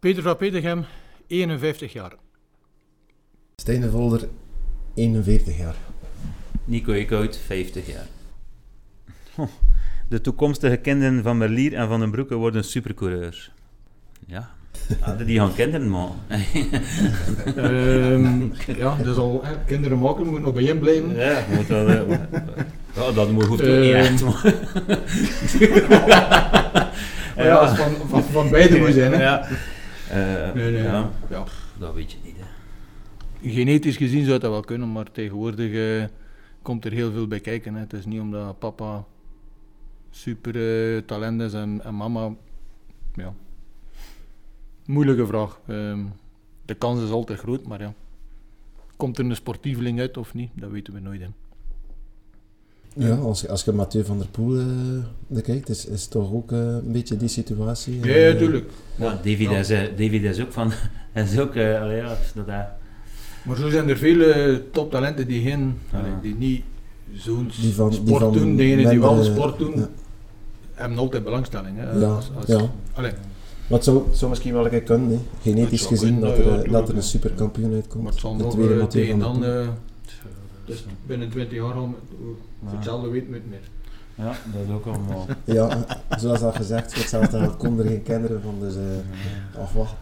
Peter van Petergem, 51 jaar. Stijn de Volder, 41 jaar. Nico Eekhout, 50 jaar. De toekomstige kinderen van Merlier en Van den Broeke worden supercoureurs. Ja, hadden die gaan kinderen, man. Ehm, ja, dus al hè, kinderen maken, moet nog bij hem blijven. Ja, moet wel, ja, dat moet, hoeft ook niet Ehm. echt, maar... Ja, van, van, van beide moet zijn. Hè. Ja. Eh, Nee, nee, ja, ja. dat weet je niet, hè. Genetisch gezien zou dat wel kunnen, maar tegenwoordig eh, komt er heel veel bij kijken. Hè. Het is niet omdat papa super eh, talent is en, en mama. Ja. Moeilijke vraag. Ehm, de kans is altijd groot, maar ja. Komt er een sportieveling uit of niet? Dat weten we nooit. Hè. Ja, als, als je Mathieu van der Poel eh bekijkt, is, is toch ook eh, een beetje die situatie. Ja, Eh, natuurlijk. Ja, David, Ja. Is, eh, David is ook van... is ook... eh, allee, ja, dat, Maar zo zijn er vele toptalenten die, geen, Ja. allee, die niet zo'n Die van- die sport van doen. Degenen die wel sport doen, ja. hebben altijd belangstelling. Hè. Ja, Als, als, ja. allee, Maar het zou, het zou misschien wel een keer kunnen, hè. genetisch gezien, kunnen, dat er, ja, eh, dat er een superkampioen uitkomt. maar het zal de nog tweede eh, tegen dan... eh, dus binnen 20 jaar al voor Ja. hetzelfde weten we het meer. ja, dat is ook allemaal... Ja, zoals al gezegd, voor hetzelfde geld komen er geen kinderen van, dus eh afwachten.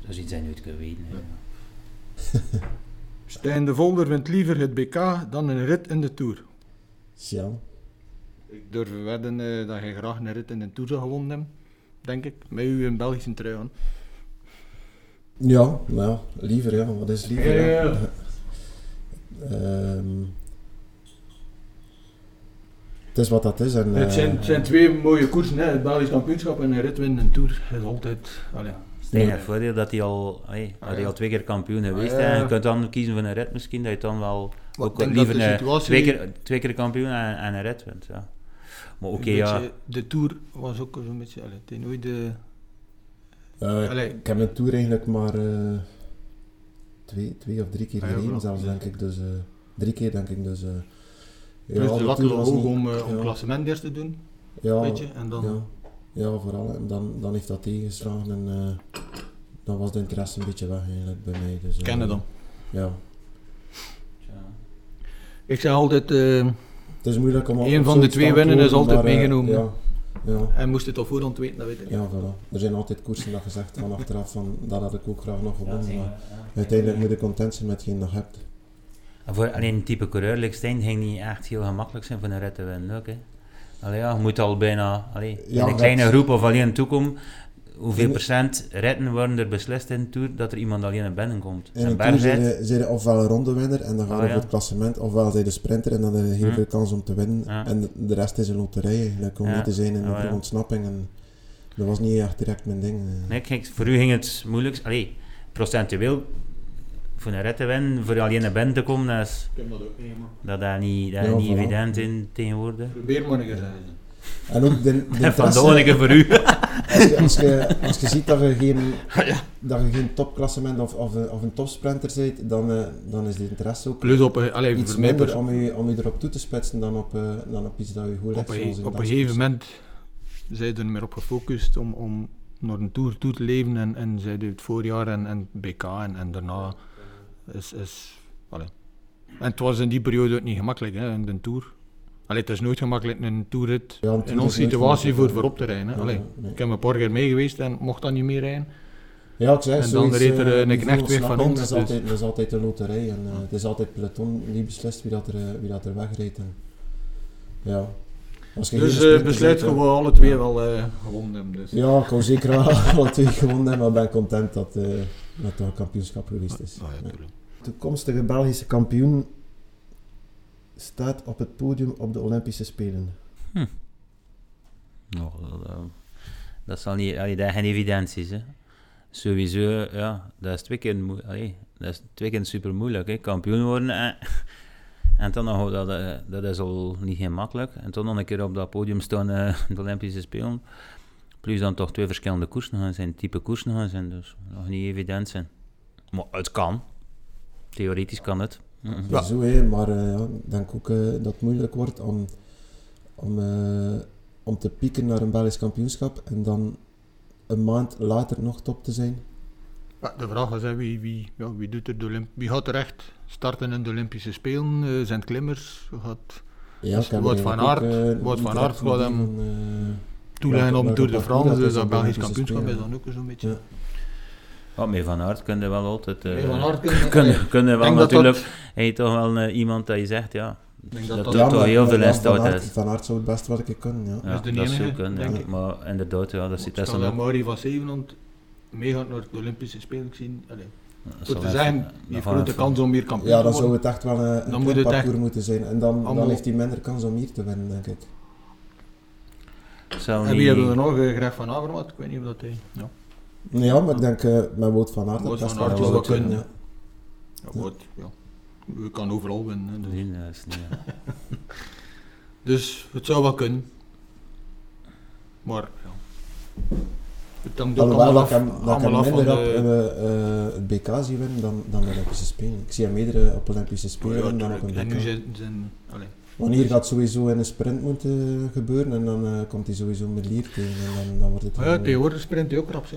Dat is iets dat je nooit kunt weten. hè. Stijn de Volder wint liever het BK dan een rit in de Tour. Ja, Ik durf wedden eh, dat je graag een rit in de Tour zou gewonnen hebben, denk ik. Met uw Belgische trui aan. ja, nou, ja, liever, ja. Wat is liever? Ja, ja, ja. Het is wat dat is. En, het, zijn, eh, het zijn twee mooie koersen, hè. het Belgisch kampioenschap en een rit winnen in de Tour. Dat is altijd... Allee, Stijn heeft voordeel dat hij al, allee, Ah, dat hij ja. al twee keer kampioen geweest Ah, is. ja. En je kunt dan kiezen voor een rit misschien, dat je dan wel Maar ook liever situatie- twee, keer, twee keer kampioen en, en een rit wint. Ja. Maar oké, ja. De Tour was ook zo'n beetje... Allee, het is nooit de... eh, Allee. ik heb een tour eigenlijk maar eh, twee, twee of drie keer Ah, gereden, zelfs denk ik. Dus, eh, drie keer denk ik. Dus, eh, Dus de lat hoog niet- om, eh, om ja, klassement eerst te doen, ja, weet je. En dan... ja, ja, vooral. En dan, dan heeft dat tegengeslagen en eh, dan was de interesse een beetje weg eigenlijk bij mij. Dus, eh, Kennen dan. Ja. Ik zeg altijd, eh, Het is moeilijk om Eén op van de twee winnen is altijd maar, eh, meegenomen. Ja, ja. hij moest het op voorhand weten, dat weet ik. Ja, voilà. Er zijn altijd koersen dat gezegd van achteraf van dat had ik ook graag nog Ja, gewonnen. zeker, maar ja. uiteindelijk moet je content zijn met hetgeen dat je hebt. En voor alleen een type coureur, like Stijn, ging niet echt heel gemakkelijk zijn voor een rit te winnen. Ook, hè. Allee, ja, je moet al bijna allee, Ja, in een kleine groep of alleen toekomen. Hoeveel procent ritten worden er beslist in de Tour dat er iemand alleen naar binnen komt? In Een tour zijn je- ofwel een rondewinner en dan gaat Ah, je ja. voor het klassement, ofwel zijn de sprinter en dan heb je heel Hm. veel kans om te winnen. Ja. En de, rest is een loterij eigenlijk, om mee te zijn in Ja, de ontsnapping. En dat was niet echt direct mijn ding. eh. Nee, kijk, voor u ging het moeilijk. Allee, procentueel voor een rit te winnen, voor alleen naar binnen te komen, dat is, Ik heb dat ook niet, maar... dat is niet, dat is Ja, niet voilà. evident in tegenwoordig. Probeer maar een keer. En ook de, de Van voor u. als, je, als, je, als je ziet dat je geen, Ja. dat je geen topklassement of, of, een- of een topsprinter bent, dan, eh, dan is de interesse ook Plus op een, allee, iets voor mij minder pers- om je, om je erop toe te spitsen dan op, eh, dan op iets dat je goed op ligt. een, op een gegeven moment zijn er meer op gefocust om, om naar een tour toe te leven en, en zij het voorjaar en, en BK en, en daarna is, is allee. En het was in die periode ook niet gemakkelijk, hè, in de tour. Allee, het is nooit gemakkelijk in een Ja, een in onze situatie voor voorop te rijden. Hè. Ja, Allee, nee. Ik heb een paar keer mee geweest en mocht dan niet meer rijden. Ja, ik zei, En dan zoiets, reed er, eh, eh, een knecht weer van ons, Dat is, dus- altijd, dat is altijd een loterij en eh, het is altijd peloton die beslist wie dat er, wie dat er wegrijdt. En, ja. Als je Dus besluit gewoon ja. alle twee wel eh gewonnen hebben. Dus. Ja, ik wou zeker wel alle twee gewonnen hebben, maar ik ben content dat, eh dat het een kampioenschap geweest is. Ah, ja, Ja. tuurlijk. Toekomstige Belgische kampioen staat op het podium op de Olympische Spelen. Dat, eh, dat zal niet, allee, dat geen evidenties. Hè. Sowieso, ja, dat is twee keer, allee, dat is twee keer super moeilijk. Hè. Kampioen worden en, en dan nog, dat, eh, dat is al niet heel makkelijk. En toen nog een keer op dat podium staan eh de Olympische Spelen. Plus dan toch twee verschillende koersen gaan zijn, type koersen gaan zijn, dus nog niet evident zijn. Maar het kan. Theoretisch kan het. Ja. Zo, hè, maar eh, ja, ik denk ook eh, dat het moeilijk wordt om, om, eh, om te pieken naar een Belgisch kampioenschap en dan een maand later nog top te zijn? Ja, de vraag is hè, wie, wie, ja, wie, doet er de Olymp wie gaat er echt starten in de Olympische Spelen? Eh, zijn het klimmers? Gaat Ja, Dus Wout van Aert- Wout niet van Aert gaat hem toeleggen welke- op Tour de France, dus dat Belgisch kampioenschap is dan ook zo'n beetje. Ja. Ja, met Van Aert kun je wel altijd... eh Nee, Van Aert kun je- kun, kun je wel natuurlijk... dat- Hij toch wel eh, iemand dat je zegt, ja... denk dat dat dat- toch heel veel ja, in Van Aert- is. Van Aert zou het best wel een keer kunnen, ja. Ja, is de dat zou enige, kunnen, denk ja. ik. Maar inderdaad, ja, dat zit Stel dat. Mauri van Zevenhond meegaat naar de Olympische Spelen, ik zie... Goed zal te zijn, je heeft we grote kans om meer kampioen Ja, te dan worden. zou het echt wel een, een Dan moet het parcours echt moeten zijn. En dan, allemaal- dan heeft hij minder kans om hier te winnen, denk ik. zal En niet- wie hebben we nog? Eh, Greg van Avermaet, ik weet niet of dat hij... Ja, Ja, maar ik denk eh, met Wout van Aert dat Wout van wel Aert zou kunnen, ja. ja, goed, ja. Je kan overal winnen. hè, dus. Nee, dat is niet... ja. Dus het zou wel kunnen. Maar ja. Het hangt ook Alhoewel allemaal dat af, ik hem, dat ik hem minder op de... eh, eh, het BK zie winnen dan, dan de Olympische Spelen. Ik zie hem eerder op Olympische Spelen Ja, winnen dan op een En nu BK. zijn... zijn Want hier gaat sowieso in een sprint moeten gebeuren en dan eh, komt hij sowieso met Lier tegen en dan, dan wordt het maar ja, eh, tegenwoordig sprint hij ook rap. Hè.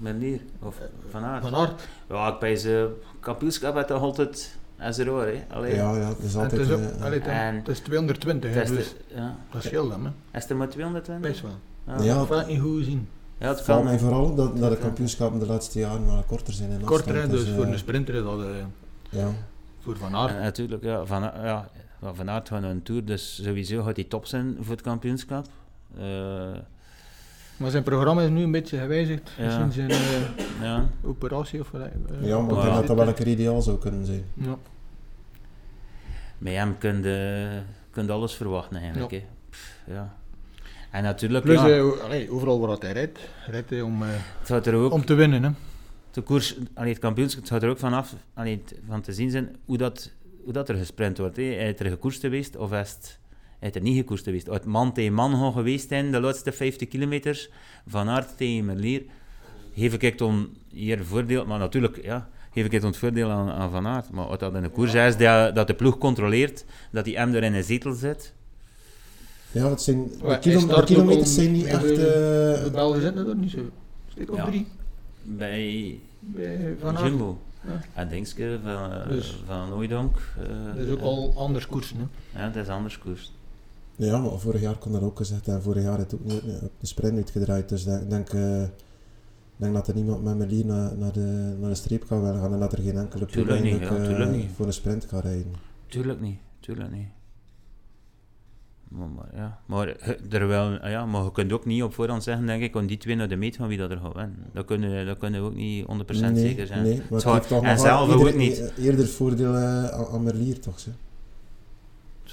Melier, of Van Aert. Van Aert. Ja, ik bij ze kampioenschap had toch altijd als er hoor, hè. Allee, Ja, ja, het is En Het altijd... is, ook, eh, allee, het, En- het is 220, hè, het is dus de- ja. dat scheelt hem. Hè. Is er maar 220? Best wel. Ja. Ja, Ik vind het niet goed gezien. Ja, het valt mij vooral dat, dat de kampioenschappen de laatste jaren wel korter zijn in Korter, hè, afstand, dus voor eh, een sprinter is dat... eh, Ja, voor Van Aert. En natuurlijk, ja, van, ja, ja, van Aert gaat naar een tour, dus sowieso gaat hij top zijn voor het kampioenschap. Maar zijn programma is nu een beetje gewijzigd. Ja. Misschien zijn eh, ja. operatie of... eh, ja maar ik denk dat dat wel een keer ideaal zou kunnen zijn. Ja. Met hem kun je, kun je alles verwachten eigenlijk. Ja. Pff, ja. En natuurlijk, Plus, ja, eh, allee, overal waar hij rijdt, rijdt hij om, ook om te winnen. Hè. de koers, allee, het kampioenschap, het gaat er ook vanaf allee, van te zien zijn hoe dat, hoe dat er gesprint wordt. Hè. Is er gekoerst geweest of is het, is er niet gekoerst geweest? Uit man tegen man gaan geweest zijn de laatste 50 kilometers, van Aert tegen Merlier. Geef ik dan hier voordeel, maar natuurlijk, ja, geef ik het het voordeel aan, aan Van Aert. Maar wat dat in een koers is, dat, dat de ploeg controleert, dat hij hem er in een zetel zit. Ja, het zijn, de, kilo- de kilometers zijn niet echt... de- eh, De Belgen zitten er niet zo. Steek op Ja. drie Bij bij Van Aert. Jumbo. Ja. En Dingske van, eh, Dus- van Ooidonk. eh, Dat is ook eh, al anders koersen. Hè. Ja, dat is anders koers. Ja, maar vorig jaar kon dat ook gezegd en vorig jaar heeft het ook niet op de sprint uitgedraaid. Dus ik denk, eh, denk dat er niemand met Merlier naar, naar, de, naar de streep kan willen gaan en dat er geen enkele ploeg eigenlijk, ja, eh, voor een sprint kan rijden. Tuurlijk niet, tuurlijk niet. Maar, maar, ja. maar, eh, er wel, ah ja, maar je kunt ook niet op voorhand zeggen, denk ik, om die twee naar de meet gaan wie dat er gaat winnen. Dat kunnen, dat kunnen we ook niet 100% nee, zeker zijn. Nee, maar Het toch en zelf ook niet. eerder voordeel aan, aan Merlier toch? Ze.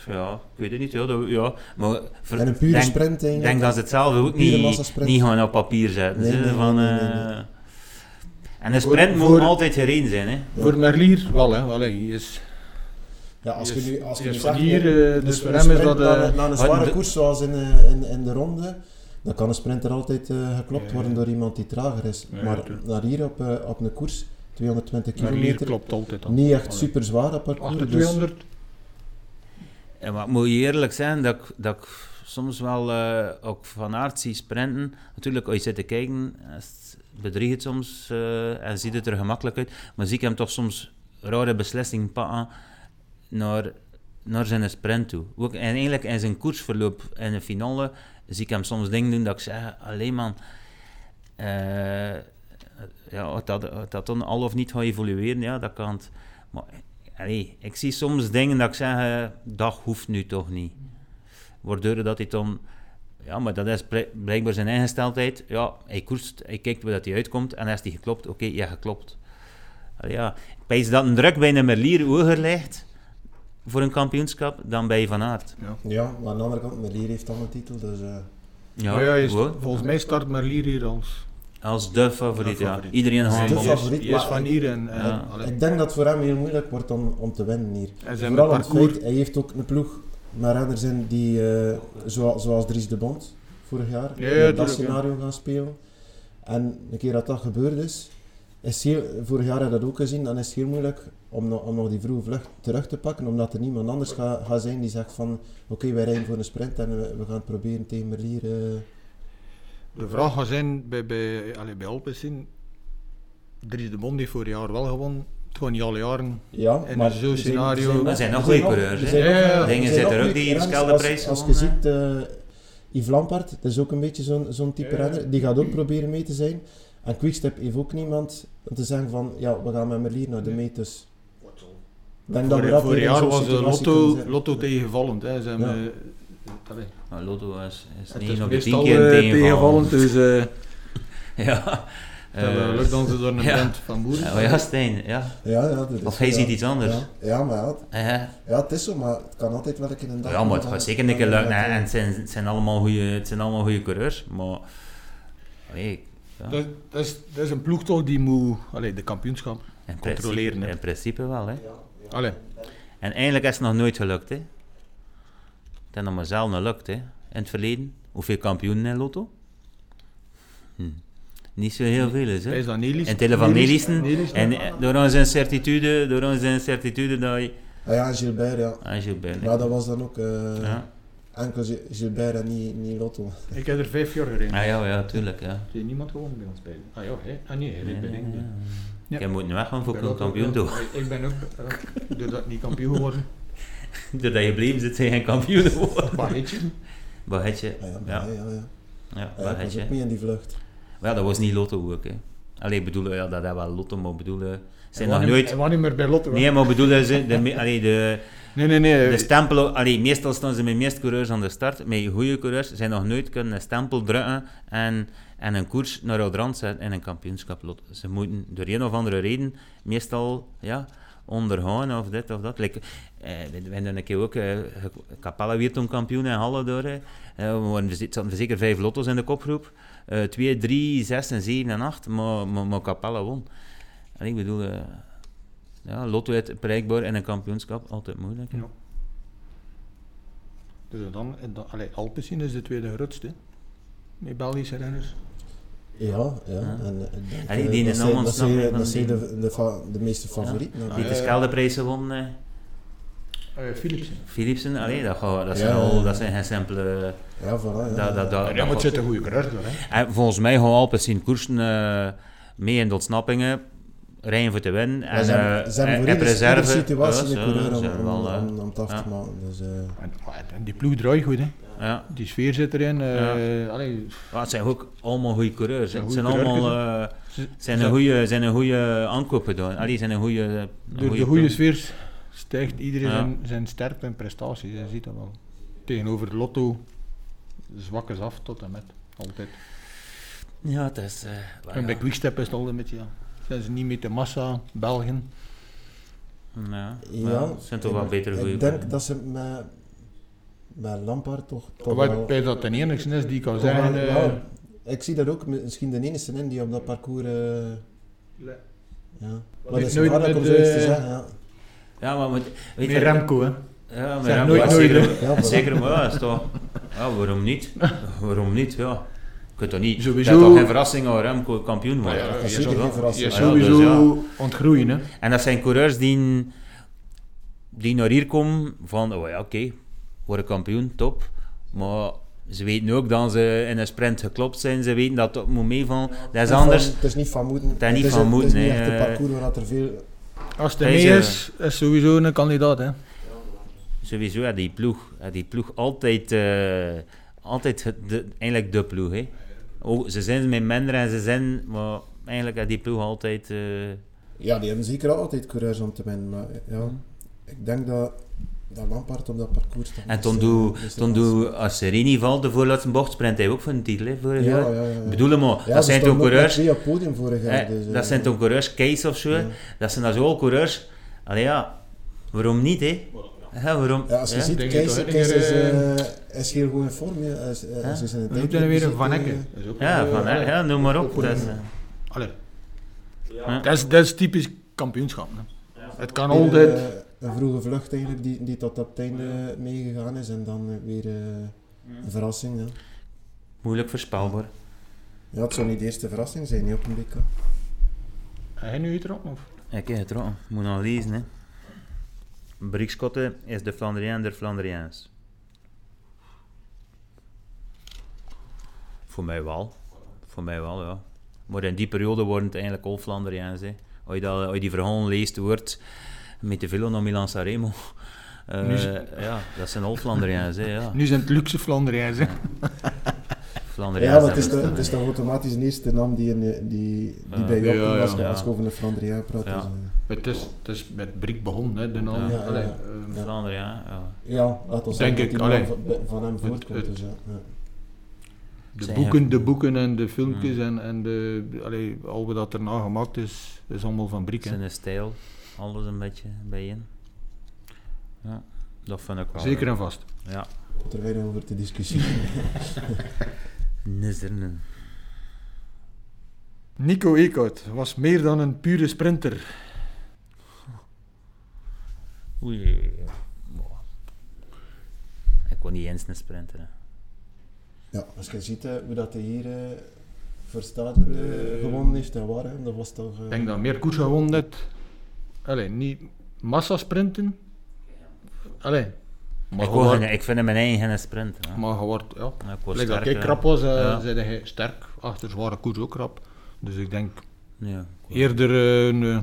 Ja, ik weet het niet. Ja, dat, ja. Maar ver- En een pure denk, sprint Ik eigenlijk. denk dat ze het zelf ook niet, niet gaan op papier zetten. Nee, ze, nee, van, nee, nee, eh. En een Voor- sprint moet voor- altijd gereden zijn. Hè. Ja. Voor Merlier wel, hè. Hij is, Ja, als je nu, als je nu zegt, hier, eh, eh, een dus sp- voor een hem is sprint dat... eh, na, na een zware de- koers zoals in, eh, in, in de ronde, dan kan een sprinter altijd eh, geklopt Ja. worden door iemand die trager is. Ja, maar naar hier op, eh, op een koers, 220 Merlier kilometer, klopt altijd al. niet echt super zwaar op parcours. Achter dus- 200. En wat moet je eerlijk zijn, dat, ik- dat ik soms wel eh, ook van aard zie sprinten. Natuurlijk, als je zit te kijken, het bedriegt het soms eh, en ziet het er gemakkelijk uit. Maar zie ik hem toch soms rare beslissingen pakken naar, naar zijn sprint toe. Ook, en eigenlijk in zijn koersverloop in de finale zie ik hem soms dingen doen dat ik zeg, alleen man, eh, ja, dat, dat dan al of niet gaat evolueren, ja, dat kan. Maar allee, ik zie soms dingen dat ik zeg, eh, dat hoeft nu toch niet. Waardoor dat hij dan, ja, maar dat is bl- blijkbaar zijn ingesteldheid. Ja, hij koerst, hij kijkt waar dat hij uitkomt en als hij geklopt, oké, ja, geklopt. Allee, ja, ik wijs dat een druk bij een Merlier hoger ligt voor een kampioenschap dan bij Van Aert. Ja. Ja, maar aan de andere kant, Merlier heeft dan een titel, dus... eh, Ja, volgens mij start Merlier hier als... als de favoriet, De ja. favoriet. Iedereen De gaat hem favoriet. is, maar- van hier en... en Ja. ik denk dat het voor hem heel moeilijk wordt om, om te winnen hier. en zijn Vooral parcours... feit, hij heeft ook een ploeg met renners in die, eh, zoals, zoals Dries de Bond vorig jaar, Ja, dat scenario gaan spelen. En een keer dat dat gebeurd is, is heel, vorig jaar heb je dat ook gezien, dan is het heel moeilijk om, nog- om nog die vroege vlucht terug te pakken, omdat er niemand anders gaat gaat zijn die zegt van, oké, wij rijden voor een sprint en we, we gaan het proberen tegen Merlier. eh. De vraag gaat zijn bij, bij, allee, bij Alpecin. Dries de Bond heeft vorig jaar wel gewonnen. Het gaat niet alle jaren. Ja, En maar in zo'n er zijn- scenario- er zijn zijn nog zijn goede coureurs, zijn Ja, Dingen zijn zitten er ook die renners. Kelderprijs Als, als je ziet, eh Yves Lampaard, dat is ook een beetje zo'n zo'n type Ja, renner. Die gaat ook proberen mee te zijn. En Quickstep heeft ook niemand om te zeggen van, ja, we gaan met Merlier naar de Nee. meters. Denk dat we vorig in jaar was de kunnen Lotto, lotto tegenvallend. Hè. Ze hebben, Maar Lotto is, is het 9 is op de 10 meestal keer eh, tegenvallend. Dus eh Ja. Eh, lukt dan ze door een ja. band van boeren. ja, ja, Stijn, ja. Ja, ja, dat is Of hij ja. ziet iets anders. Ja, ja maar ja, het- Ja, ja, het is zo, maar het kan altijd wel een keer een dag ja maar het gaat zeker een keer lukken. En het zijn, het zijn allemaal goede, het zijn allemaal goede coureurs. Maar, allee, ja. Dat, dat, is, dat is een ploeg toch die moet allee, de kampioenschap. in, controleren, principe, in principe wel. Hè. Allee, En eigenlijk is het nog nooit gelukt. Hè. Het is nog maar zelden gelukt hè. in het verleden. Hoeveel kampioenen in Lotto? Hm. Niet zo heel veel is. Hè. is dat? In tele van. En door onze certitude, door onze certitude dat je... Ah ja, Gilbert, ja. Ah, Gilbert. Maar dat was dan ook eh, Ja. enkel Gil- Gilbert en niet, niet Lotto. Ik heb er vijf jaar gereden. Ah ja, ja, tuurlijk. Ja. Heeft niemand gewonnen bij ons bij? Ah ja, hè? Ah nee, Nee, ja. Ja. Je moet nu weggaan voor Ik ben een ook- kampioen toe. Ik ben ook, uh, doordat ik niet kampioen geworden. Doordat je bleef zit, zijn geen kampioen geworden. Barretje. Bagetje. Ah ja, Ja, ja, ja, ja. ja, bagetje. ook mee in die vlucht. Maar ja, dat was niet Lotto ook. Hè. Allee, bedoelen, ja, dat is wel Lotto, maar bedoelen... Zijn nog Hij nooit... was niet meer bij Lotto. Nee, maar bedoelen ze... De, allee, de, nee, nee. nee. de stempel... Allee, meestal staan ze met meest coureurs aan de start. Met goede coureurs zijn nog nooit kunnen een stempel drukken en, en een koers naar het rand zetten in een kampioenschap. Lotto. Ze moeten door een of andere reden meestal ja, ondergaan of dit of dat. Eh, we, hebben een keer ook... Eh, Capella weer toen kampioen in Halle door. Eh, we zaten zeker vijf lotto's in de kopgroep. Eh 2, 3, 6 en 7 en 8. Maar, maar, Capella won. En ik bedoel... eh, ja, lotto uit bereikbaar in een kampioenschap, altijd moeilijk. Ja. Dus dan, en dan is de tweede grootste. Met Belgische renners. Ja, ja. Ja. En, denk, En die- eh, in zijn, dat zijn, ontsnappen dat van zijn de, de, de meeste favorieten. Die hè. de eh, Uh, Philipsen. Philipsen, allee, dat, gaat- dat, Ja, zijn al, dat zijn geen simpele... Ja, voilà. Ja, Dat, dat, dat, Ja, maar zit een goede coureur door. Hè. en volgens mij gaan Alpes in koersen eh, mee in de ontsnappingen, rijden voor te winnen. En, ze hebben, eh, en- reserve. situatie ze- coureur om, om, eh, om, om het af ja. te maken. Dus, eh, En, en die ploeg draait goed. Hè. Ja. Die sfeer zit erin. eh, allee, Ja, het zijn ook allemaal goede coureurs. Het zijn allemaal eh, ze- zijn een goede, zijn een goede aankoop gedaan. Allee, zijn een goede, een Door de goede sfeer stijgt iedereen Ja. zijn, zijn sterkte en prestaties. Je ziet dat wel. Tegenover Lotto zwakken ze af tot en met. Altijd. Ja, het is... eh, wel, En bij. Quickstep is het altijd met ja. Zijn ze niet met de massa, Belgen. Ja, ja, zijn toch wel goede Ik denk dat ze met, met Lampaard toch, toch Waar wel- bij dat de enigste is die kan wel- eh, ik zie dat ook misschien de enige in die op dat parcours... eh, ja. Maar dat is nooit om zoiets te de- zeggen, ja. Ja, maar weet met je, Remco, hè. Ja, maar Zeg Remco, nooit ja, nooit, zeker. Ja, zeker, maar ja, is toch, ja, waarom niet? waarom niet, ja. Je kunt toch niet, Sowieso- het is toch geen verrassing als Remco kampioen wordt. Ja, dat is je zeker geen verrassing. Ja, dus sowieso ontgroeien, hè. En dat zijn coureurs die, die naar hier komen van, oh ja, oké, worden kampioen, top. Maar ze weten ook dat ze in een sprint geklopt zijn, ze weten dat het moet meevallen. Dat is Van- anders. Het is niet van moeten. Het is niet van moeten, Het is niet echt een eh. parcours waar er veel... Als het er mee is, is, is sowieso een kandidaat, hè. Sowieso, ja, die ploeg, ja, die ploeg altijd, eh, altijd de, eigenlijk de ploeg. Hè. Oh, ze zijn met minder en ze zijn, maar eigenlijk had die ploeg altijd... eh, Ja, die hebben zeker altijd coureurs om te winnen. Maar ja, ik denk dat, dat Lampaard op dat parcours... toch en is, toen eh, doe, is toen doe, als Serini valt, de voorlaatste bocht, sprint hij ook voor een titel, hè, vorig Ja, jaar. ja, ja. ja. Bedoel maar, Ja, dat ze zijn toch coureurs... twee op het podium vorig jaar. eh, dus, eh, dat zijn toch coureurs, Case of zo, Ja. dat zijn dat zo al coureurs. Allee ja, waarom niet, hè? Ja, waarom? Ja, als je ja? ziet, Kees, toch, Kees is, Edgar, eh, is heel goed in vorm. Ja. Hij Ja. is in We moeten er weer een Van eh. Dat ook Ja, van, eh, ja, noem maar op. Dat is, een- eh, Allee, ja. dat is, dat is typisch kampioenschap. Hè. Het kan altijd... een vroege vlucht eigenlijk, die, die tot op het einde meegegaan is. En dan weer eh, een verrassing. Ja. moeilijk voorspelbaar. ja, het zou niet de eerste verrassing zijn, niet op een BK. Heb je nu erop? Of? Ik heb het erop. moet nog lezen. Hè. Brixcotte is de Flandrien der Flandriëns. Voor mij wel. voor mij wel, ja. Maar in die periode worden het eigenlijk all Flandriëns. hè. Als je, dat, als je die verhalen leest, wordt met de villa naar Milan Sanremo. Eh, Nu is- ja, dat zijn all Flandriëns, hè, ja. Nu zijn het luxe Flandriërs. hè. Flandriëns Ja, maar het is, de, het, is toch automatisch de eerste naam die, in, de- die, die Ja. bij jou Ja, komt ja, als, je- ja. over een Flandrien praat. Ja. Dus, eh, Het is, het is met Brik begonnen, hè, de naam. Ja. Ja, ja, Allee, ja. eh, Ja. Flandriën, ja. ja, laat ons Denk zeggen ik, dat die naam allee. van, van hem voortkomt. het- dus, ja. Ja. De boeken, de boeken en de filmpjes Mm. en, en de, allee, al wat dat erna gemaakt is, is allemaal van Brik. Zijn stijl, alles een beetje bijeen. Ja, dat vind ik wel. Zeker en vast. Ja. Er weinig over te discussiëren. Nizernen. Nico Eekhout was meer dan een pure sprinter. Oei. Boah. Ik kon niet eens een sprinter. hè. ja, als je ziet eh, hoe dat hij hier eh, voor stadion eh, gewonnen heeft en waar, hè, dat was toch... eh, Ik denk dat meer koers gewonnen heeft. Allee, niet massasprinten. Allee. Maar Ik, geen- ik vind hem mijn eigen hè. maar je wordt, ja. Ja, ik word dat krap was, eh Ja. hij sterk. Achter zware koers ook krap. Dus ik denk Ja, eerder eh, een... eh,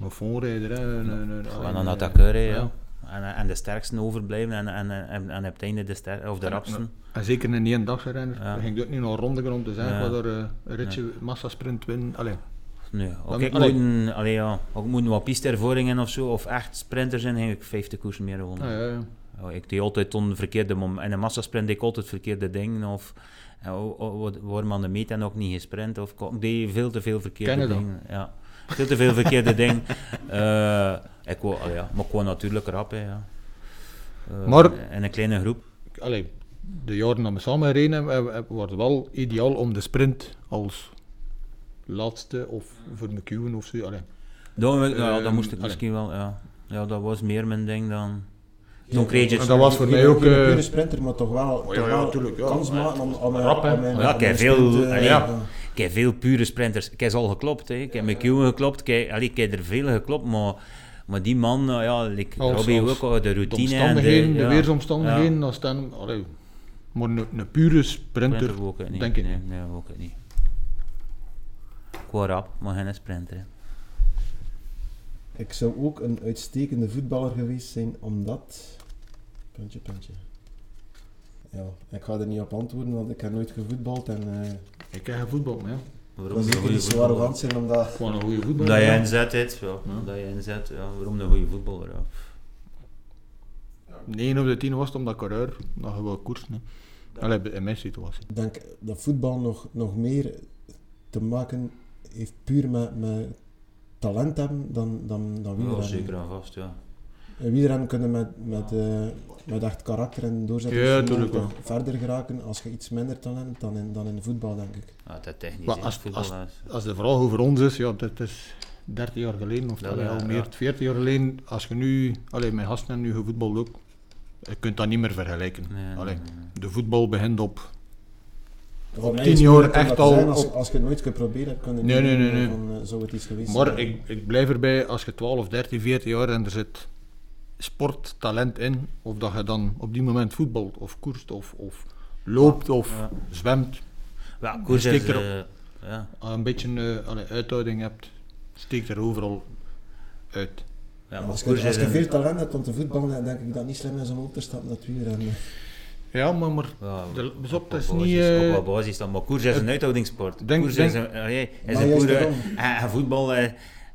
een voorrijder. hè, Een, een, een, Gewoon een attaqueur, ja. En, en de sterkste overblijven en, en, en, en op het einde de, ster of de En- rapste. En zeker een eendagsrenner. Ja. Ja. ging ook niet naar ronde om te zeggen Ja. wat er een ritje massasprint winnen. Allee. Nee, ook ik moet, allee, ja, ook moet wat piste-ervaringen of zo, of echt sprinter zijn, ging ik 50 koersen meer gewonnen. Ah, ja, ja. Ik deed altijd toen verkeerde mom in een massasprint deed ik altijd verkeerde dingen of ja, o- o- waarom aan de meet en ook niet gesprint of ik deed veel te veel verkeerde dingen. Ja, veel te veel verkeerde dingen. Eh, ik wou, allee, ja, maar ik wou natuurlijk rap, hè, ja. Eh, Maar- in een kleine groep. Allee, de jaren dat we samen reden, hebben- wordt wel ideaal om de sprint als laatste of voor McEwen of zo. Allee. Dan, ja, Ehm, dan moest ik allee. misschien wel, ja. Ja, dat was meer mijn ding dan... Kreeg je En dat was voor mij ook, geen eh, pure sprinter, maar toch wel, ja, toch ja, wel tuurlijk, ja. kans maken om, om, Rap, om, om, Ja, een veel- eh, ja. Ik heb veel pure sprinters. Ik heb al geklopt. Hè. Ik heb McEwen geklopt. Ik heb, allee, ik heb er veel geklopt. Maar, maar die man, uh, ja, like Als- Robbie ook, de De routine. en omstandigheden, de, ja, weersomstandigheden, als dan, allee, maar een, een pure sprinter, Sprinter ook het niet. denk ik nee, niet. Nee, ook het niet. Rap, maar geen sprinter. hè. Ik zou ook een uitstekende voetballer geweest zijn, omdat... Puntje, puntje. Ja, ik ga er niet op antwoorden, want ik heb nooit gevoetbald en eh Ik heb voetbal, maar ja. Waarom een zeker goede niet zo arrogant zijn, omdat... Gewoon een goede voetballer. Omdat je inzet hebt, ja. Omdat je inzet, ja. Waarom een goede voetballer? Ja. 9 op de 10 was het omdat coureur, dat je wel koersen. hè. Allee, in mijn situatie. Ik denk dat voetbal nog, nog meer te maken heeft puur met, met talent hebben dan, dan, dan Ja, wielrennen. zeker en vast, ja. En wielrennen kunnen met, met, eh, met echt karakter en Ja, toch wel. verder geraken als je iets minder talent dan in, dan in voetbal, denk ik. ja dat is technisch, Maar als- voetbal als- Als de vraag over ons is, ja, dat is 13 jaar geleden, of Dat, allee, ja, al meer, ja. 14 jaar geleden. Als je nu, allee, mijn gasten hebben nu gevoetbald ook, je kunt dat niet meer vergelijken. Nee, nee, Allee, nee, nee. de voetbal begint op Voor mij 10 is het jaar moeilijk om echt dat al Als, op- als je het nooit geprobeerd hebt, kan je Nee, niet nee, nee, van, eh, zou het iets geweest Maar zijn. ik, ik blijf erbij, als je 12, 13, 14 jaar en er zit sporttalent in, of dat je dan op die moment voetbalt, of koerst, of, of loopt, of Ja. zwemt, Ja, koers is... erop. eh, ja. als je een beetje eh, allee, uithouding hebt, steekt er overal uit. Ja, maar als je, als veel talent hebt om te voetballen, dan denk ik dat niet slim is om op te stappen naar het wielrennen. Ja, maar, maar Ja, de, pas op, op dat is niet... eh, op wat basis dan, maar koers is een uithoudingssport. denk- koers denk- is een, allee, is een en, en voetbal eh,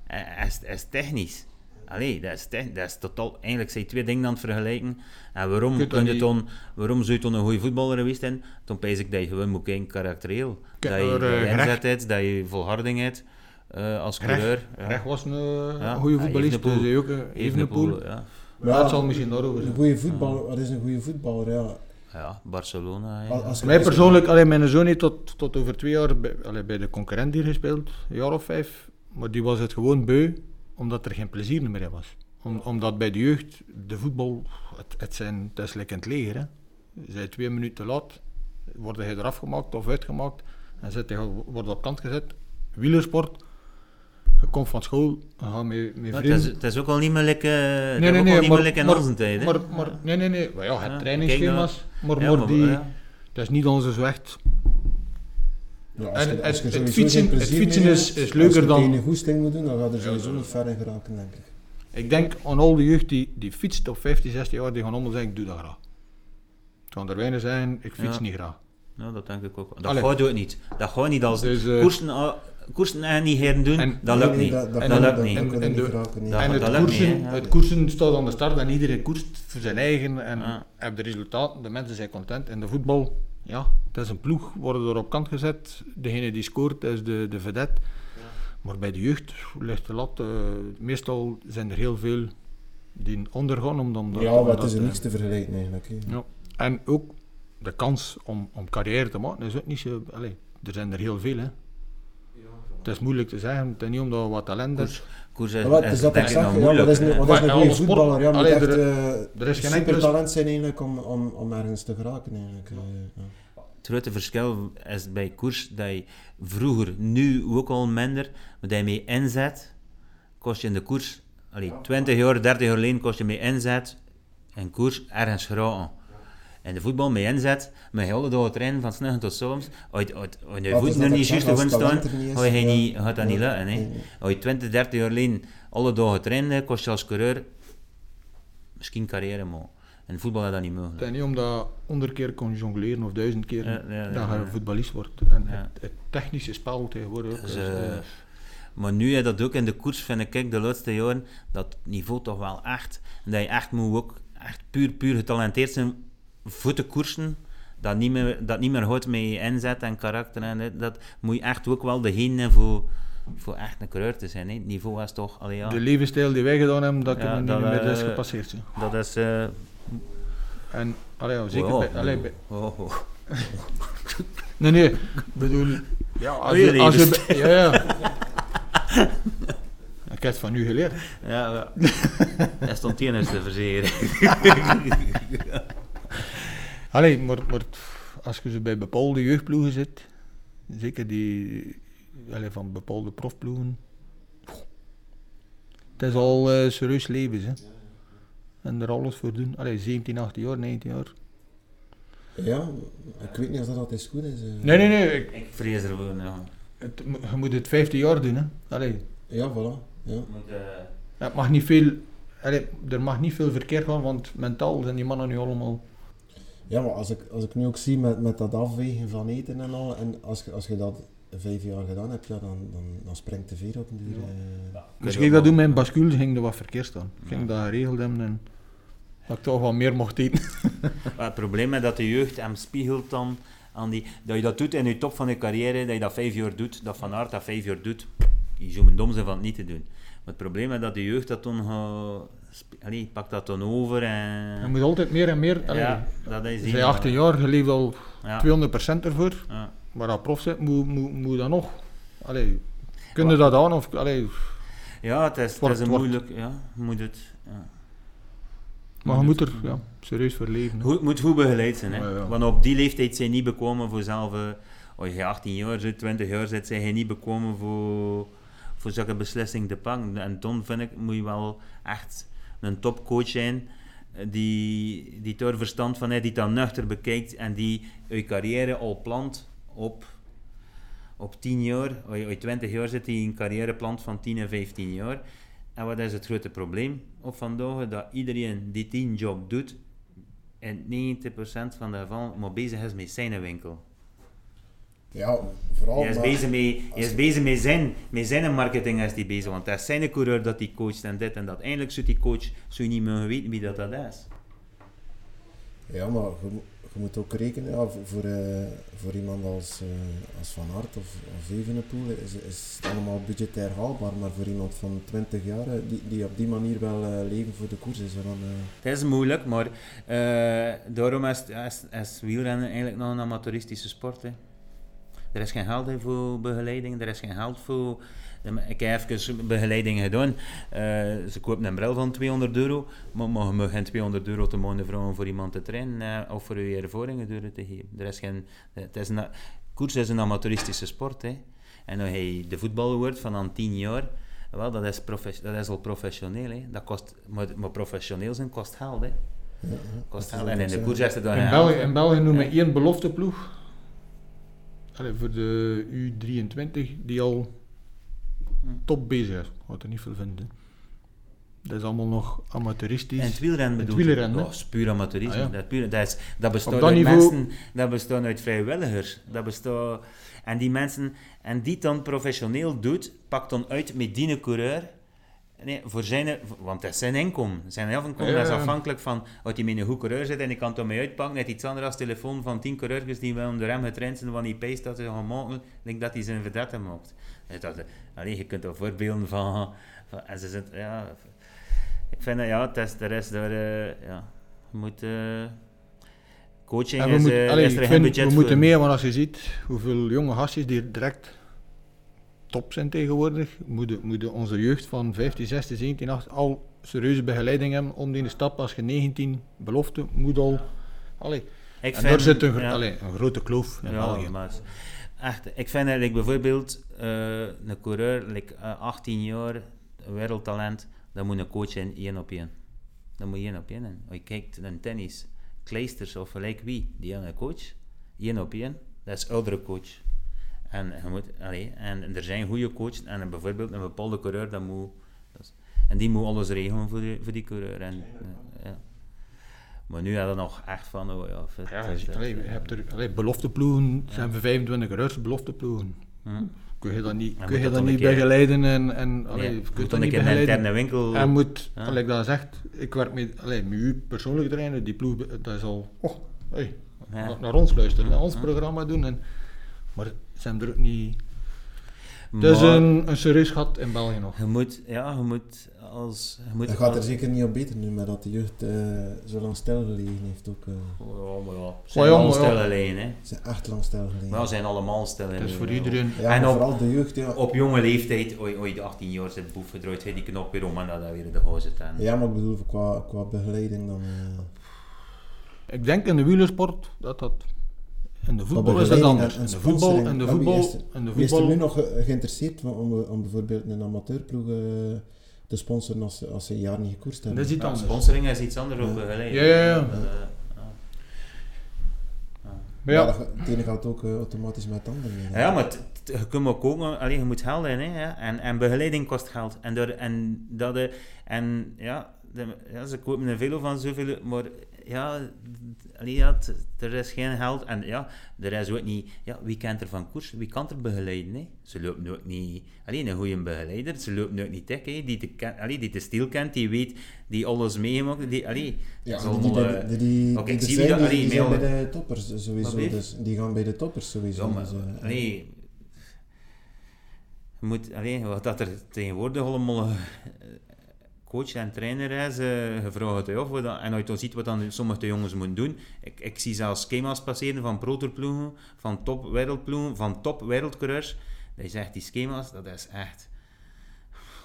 eh, is, is technisch. Allee, dat is, dat is totaal, eigenlijk zijn twee dingen aan het vergelijken. En waarom, kun je niet- dan, waarom zou je dan een goede voetballer geweest zijn? Dan pijs ik dat je gewoon moet kijken karakterieel. Kijk, dat je, maar, dat je eh, inzet hebt, dat je volharding hebt eh, als Greg- coureur. Ja. Greg was een eh, Ja. goede Ja, voetballist, dus Evenepoel. hij ook een Evenepoel, Evenepoel. ja. Ja, het zal misschien daarover Een zijn. goede voetballer, wat is een goede voetballer? Ja. Ja, Barcelona. ja. Als- als- Mij persoonlijk, alleen mijn zoon heeft tot, tot over twee jaar bij, allee, bij de concurrent hier gespeeld, een jaar of vijf. Maar die was het gewoon beu, omdat er geen plezier meer in was. Om, omdat bij de jeugd, de voetbal, het, het, zijn, het is lekker in het leger. Hè. Zij twee minuten te laat, word je eraf gemaakt of uitgemaakt en zit je, wordt op kant gezet. Wielersport, je komt van school, je gaat met, met vrienden. is, het is ook al niet meer lekker, Nee, nee, nee, ook nee, maar- in maar- onze tijd. hè. Maar, maar, nee, nee, nee. Maar ja, het Ja, trainingsschema's, maar, Ja, maar maar- die, ja. dat is niet onze echt Ja, En je- het- je het sowieso fietsen- het fietsen is- is leuker Als je dan- in je goesting moet doen, dan gaat er sowieso Ja, niet ver in geraken, denk ik. Ik denk aan al die jeugd die, die fietst op 15, 16 jaar, die gaan allemaal zeggen, ik doe dat graag. Het gaan er weinig zijn, ik fiets Ja. niet graag. Nou, dat denk ik ook. Dat Allee. gaat ook niet. Dat gaat niet als Dus, eh, koersen, koersen en niet heren doen, En- dat lukt nee, niet. Dat, dat, En- lukt niet. En de- en het dat koersen, niet, het koersen staat aan de start en iedereen koerst voor zijn eigen en Ja. heeft de resultaten, de mensen zijn content. In de voetbal, ja, het is een ploeg, worden er op kant gezet. Degene die scoort is de, de vedette. Maar bij de jeugd ligt de lat, eh, meestal zijn er heel veel die ondergaan. Omdat, omdat- Ja, maar het is er niks te vergelijken eigenlijk. Ja. En ook de kans om, om carrière te maken is ook niet zo. Allee, er zijn er heel veel. Hè. Het is moeilijk te zeggen, het is niet omdat we wat talent is. Koers is, wat is dat denk ik zeg? Ja, wat is, een- wat is een goede sport- voetballer? Ja, moet echt er- eh, Er is geen super talent zijn eigenlijk om, om, om ergens te geraken eigenlijk. eh, ja. Het grote verschil is bij koers dat je vroeger, nu ook al minder, maar dat je mee inzet, kost je in de koers, allee, 20 jaar, 30 jaar geleden kost je mee inzet en koers ergens geraken. En de voetbal mee inzet, met hele dagen trainen van s'nachts tot s'avonds, als je- als je- voeten dat er niet juist het staan, ga je ja. niet, gaat dat niet lukken. Hè. Nee, nee. Als je 20, 30 jaar geleden alle dagen trainde, kost je als coureur misschien carrière maken. In voetbal is dat niet mogelijk. Het is niet omdat honderd keer kon jongleren of duizend keer Ja, ja, ja, dat je ja. voetballist wordt. En Ja. het, het technische spel tegenwoordig ook. Dus, is, eh, eh, Maar nu is dat ook in de koers, vind ik, de laatste jaren, dat niveau toch wel echt, dat je echt moet ook echt puur, puur getalenteerd zijn voor te koersen, dat niet meer, dat niet meer houdt met je inzet en karakter, en dit, dat moet je echt ook wel degene voor, voor echt een coureur te zijn. Hè. Het niveau is toch, allee, ja, De levensstijl die wij gedaan hebben, dat Ja, kunnen we dat, niet meer is gepasseerd. Zijn. dat is... eh, En allee, zeker wow. bij, allee, bij- Oh, oh. Nee, nee, ik bedoel... Ja, als Oh, je als je, ja, ja. Ik heb het van u geleerd. Ja, ja. dat stond hier eens te verzekeren. Allee, maar, maar als je ze bij bepaalde jeugdploegen zit, zeker die allee, van bepaalde profploegen, het is al eh, serieus leven. Hè. En er alles voor doen. Allee, 17, 18 jaar, 19 jaar. Ja, ik weet niet of dat altijd goed is. eh. Nee, nee, nee. ik- Ik vrees er gewoon, ja. het, je moet het 15 jaar doen. Hè. Allee, Ja, voilà. Ja. Moet, eh, het mag niet veel, allee, er mag niet veel verkeerd gaan, want mentaal zijn die mannen nu allemaal... Ja, maar als ik, als ik nu ook zie met, met dat afwegen van eten en al, en als, je- als je dat vijf jaar gedaan hebt, ja, dan, dan, dan springt de veer op een duur. eh. Dus ik dat doen met een bascule, ging er wat verkeerd staan. Ik ging dat geregeld hebben en dat ik toch wat meer mocht eten. Maar het probleem is dat de jeugd hem spiegelt dan aan die... Dat je dat doet in je top van je carrière, dat je dat vijf jaar doet, dat Van Aert dat vijf jaar doet, je zou mijn dom zijn van het niet te doen. Maar het probleem is dat de jeugd dat dan Allee, pakt dat dan over en... Je moet altijd meer en meer... Allee, ja, dat is bent 18 jaar, je leeft al Ja, 200% ervoor. ja. Maar als prof zit, moet, moet, moet dat nog. Allee, kun je dat aan? Of, allee, ja het is, het is een moeilijk... Ja, moet het... Ja. maar je moet er ja, serieus voor leven. Goed, moet goed begeleid zijn. Hè? Ja. Want op die leeftijd zijn niet bekomen voor zelf... eh, als je 18 jaar zit, 20 jaar zit, zijn je niet bekomen voor, voor zulke beslissingen te pakken. En dan vind ik, moet je wel echt een topcoach zijn eh, die, die daar verstand van heeft, die dat nuchter bekijkt en die je carrière al plant op, op 10 jaar. Je 20 jaar zit, die een carrière plant van 10 en 15 jaar. En wat is het grote probleem op vandaag? Dat iedereen die die job doet, in 90% van de gevallen maar bezig is met zijn winkel. Ja, vooral. Hij is, maar- bezig met, hij is bezig met zijn, met zijn marketing is die bezig, want dat is zijn coureur dat hij coacht en dit en dat. Eindelijk zou die coach zou je niet meer weten wie dat, dat is. Ja, maar je, mo- je moet ook rekenen, ja, voor, voor, eh, voor iemand als, eh, als Van Aert of, of Evenepoel is, is het allemaal budgetair haalbaar, maar voor iemand van 20 jaar, eh, die, die op die manier wel leven voor de koers is, dan, Het is moeilijk, maar daarom is, is, is wielrennen eigenlijk nog een amateuristische sport. Hè. Er is geen geld voor begeleiding, er is geen geld voor... Ik heb even begeleiding gedaan. Eh, ze kopen een bril van 200 euro, maar maar je mag geen 200 euro te maanden vragen voor iemand te trainen eh, of voor je ervaringen door te geven. Er is geen, het is een, koers is een amateuristische sport. Hè. En als je de voetballer wordt van aan 10 jaar, wel, dat, is dat is al professioneel. Hè. Dat kost, maar, maar professioneel zijn kost geld. Hè. ja. Kost geld. En in de koers is het dan In een België, in België noemen Ja. we één belofteploeg. Voor de U23 die al top bezig is. Wat er niet veel vinden. Dat is allemaal nog amateuristisch. En het wielrennen Het bedoel je? wielrennen, hè? Dat is puur amateurisme. Ah, ja. dat, puur, dat, is, dat bestaat dat uit niveau- mensen, dat bestaat uit vrijwilligers. Dat bestaat, en die mensen, en die het dan professioneel doet, pakt dan uit met die coureur. Nee, voor zijn, want dat is zijn inkomen. Zijn inkomen Ja, is afhankelijk van of hij met een goed coureur zit en ik kan het ermee uitpakken. Net iets anders als telefoon van 10 coureurs die wel om de rem getraind zijn, wanneer hij pace dat ze gaan maken, denk dat hij zijn verdette maakt. Dat, je kunt er voorbeelden van, van en ze zit, ja, ik vind dat ja, het is, er is er, eh, ja, je moet, eh, coaching En we, is, moet- eh, allee, is er ik geen vind, budget we voor. moeten meer, want als je ziet hoeveel jonge gastjes die direct top zijn tegenwoordig, moeten, onze jeugd van 15, 16, 17, 18 al serieuze begeleiding hebben om die stap als je 19 belofte moet al. Allee, Ik en vind- daar zit een, gro- ja. allee, een grote kloof in België. Ja, maar echt, ik vind eigenlijk bijvoorbeeld eh, een coureur, like, eh, 18 jaar, wereldtalent, dan moet een coach in één op één. Dan moet je één op één in. Als je kijkt naar tennis, Kleisters of gelijk wie, die hebben een coach, één op één, dat is oudere coach. En, je moet, allee, en er zijn goede coaches, en bijvoorbeeld een bepaalde coureur, dat moet, dat is- en die moet alles regelen voor, die, voor die coureur. En, eh, ja. Maar nu hadden we nog echt van, oh ja, het- Ja, je, allee, je hebt er allee, belofteploegen, zijn voor 25 reurs belofteploegen. Hm. Kun je dat niet, En kun je dat niet keer- begeleiden en, en allee, Nee, je dat niet keer in een begeleiden. interne winkel. En moet, Ja. gelijk dat zegt, ik werk met, allee, met u persoonlijk trainen, die ploeg, dat is al, oh, hey, Ja. naar, naar ons luisteren, naar ons Ja. programma doen. En, maar ze hebben er ook niet... Het is Maar een, een serieus gat in België nog. je moet, ja, je moet als... Je moet Dat gaat er als- zeker niet op beter nu, maar dat de jeugd eh, zo lang stilgelegen heeft ook. eh, Oh, maar ja, ze Maar zijn ja, allemaal ja. hè. ze zijn echt lang stilgelegen. Maar ze zijn allemaal stil Het is alleen, voor ja. iedereen... ja, en op- vooral de jeugd, ja. Op jonge leeftijd, ooit ooit 18 jaar zit boef gedraaid, hij die knop weer om en dat weer in de huis zit. En, Ja, maar ik bedoel qua, qua begeleiding dan... eh, Ik denk in de wielersport dat dat... In de voetbal is dat anders. en- en de voetbal, in de voetbal, is er- in de Wie is er nu voetbal... nog ge- geïnteresseerd om, bijvoorbeeld een amateurploeg eh, te sponsoren als, ze- als ze een jaar niet gekoerst hebben? Dat is iets anders. sponsoring is iets anders Ja. ook begeleiding. Ja, ja, ja. Dat, eh, ja. Ja. Maar Ja, dat, het ene gaat ook eh, automatisch met het andere mee. Ja, maar je kunt maar koken, alleen je moet geld in, hè, ja. en, en begeleiding kost geld. En, door, en, dat, eh, en ja, de, ja, ze kopen er veel van zoveel, maar ja, allee, ja er is geen geld. En ja, er is ook niet, ja, wie kent er van koers, wie kan er begeleiden? Hè? Ze lopen ook niet, alleen een goede begeleider, ze lopen ook niet dik, hè, die, allee, die de stil kent, die weet, die alles meemaakt, die, allee, Ja, die, die, allemaal, die, eh, die, die, zijn, wie dat- die, allee, die zijn bij de toppers sowieso. Dus die gaan bij de toppers sowieso. Ja, dus, eh, allee, je moet, allee, wat dat er tegenwoordig allemaal eh, coach en trainer is, eh je vraagt je af. dat- en als je dan ziet wat dan sommige de jongens moeten doen. Ik, ik zie zelfs schema's passeren van protourploegen, van top wereldploegen, van top wereldcoureurs. Dat echt, die schema's, dat is echt...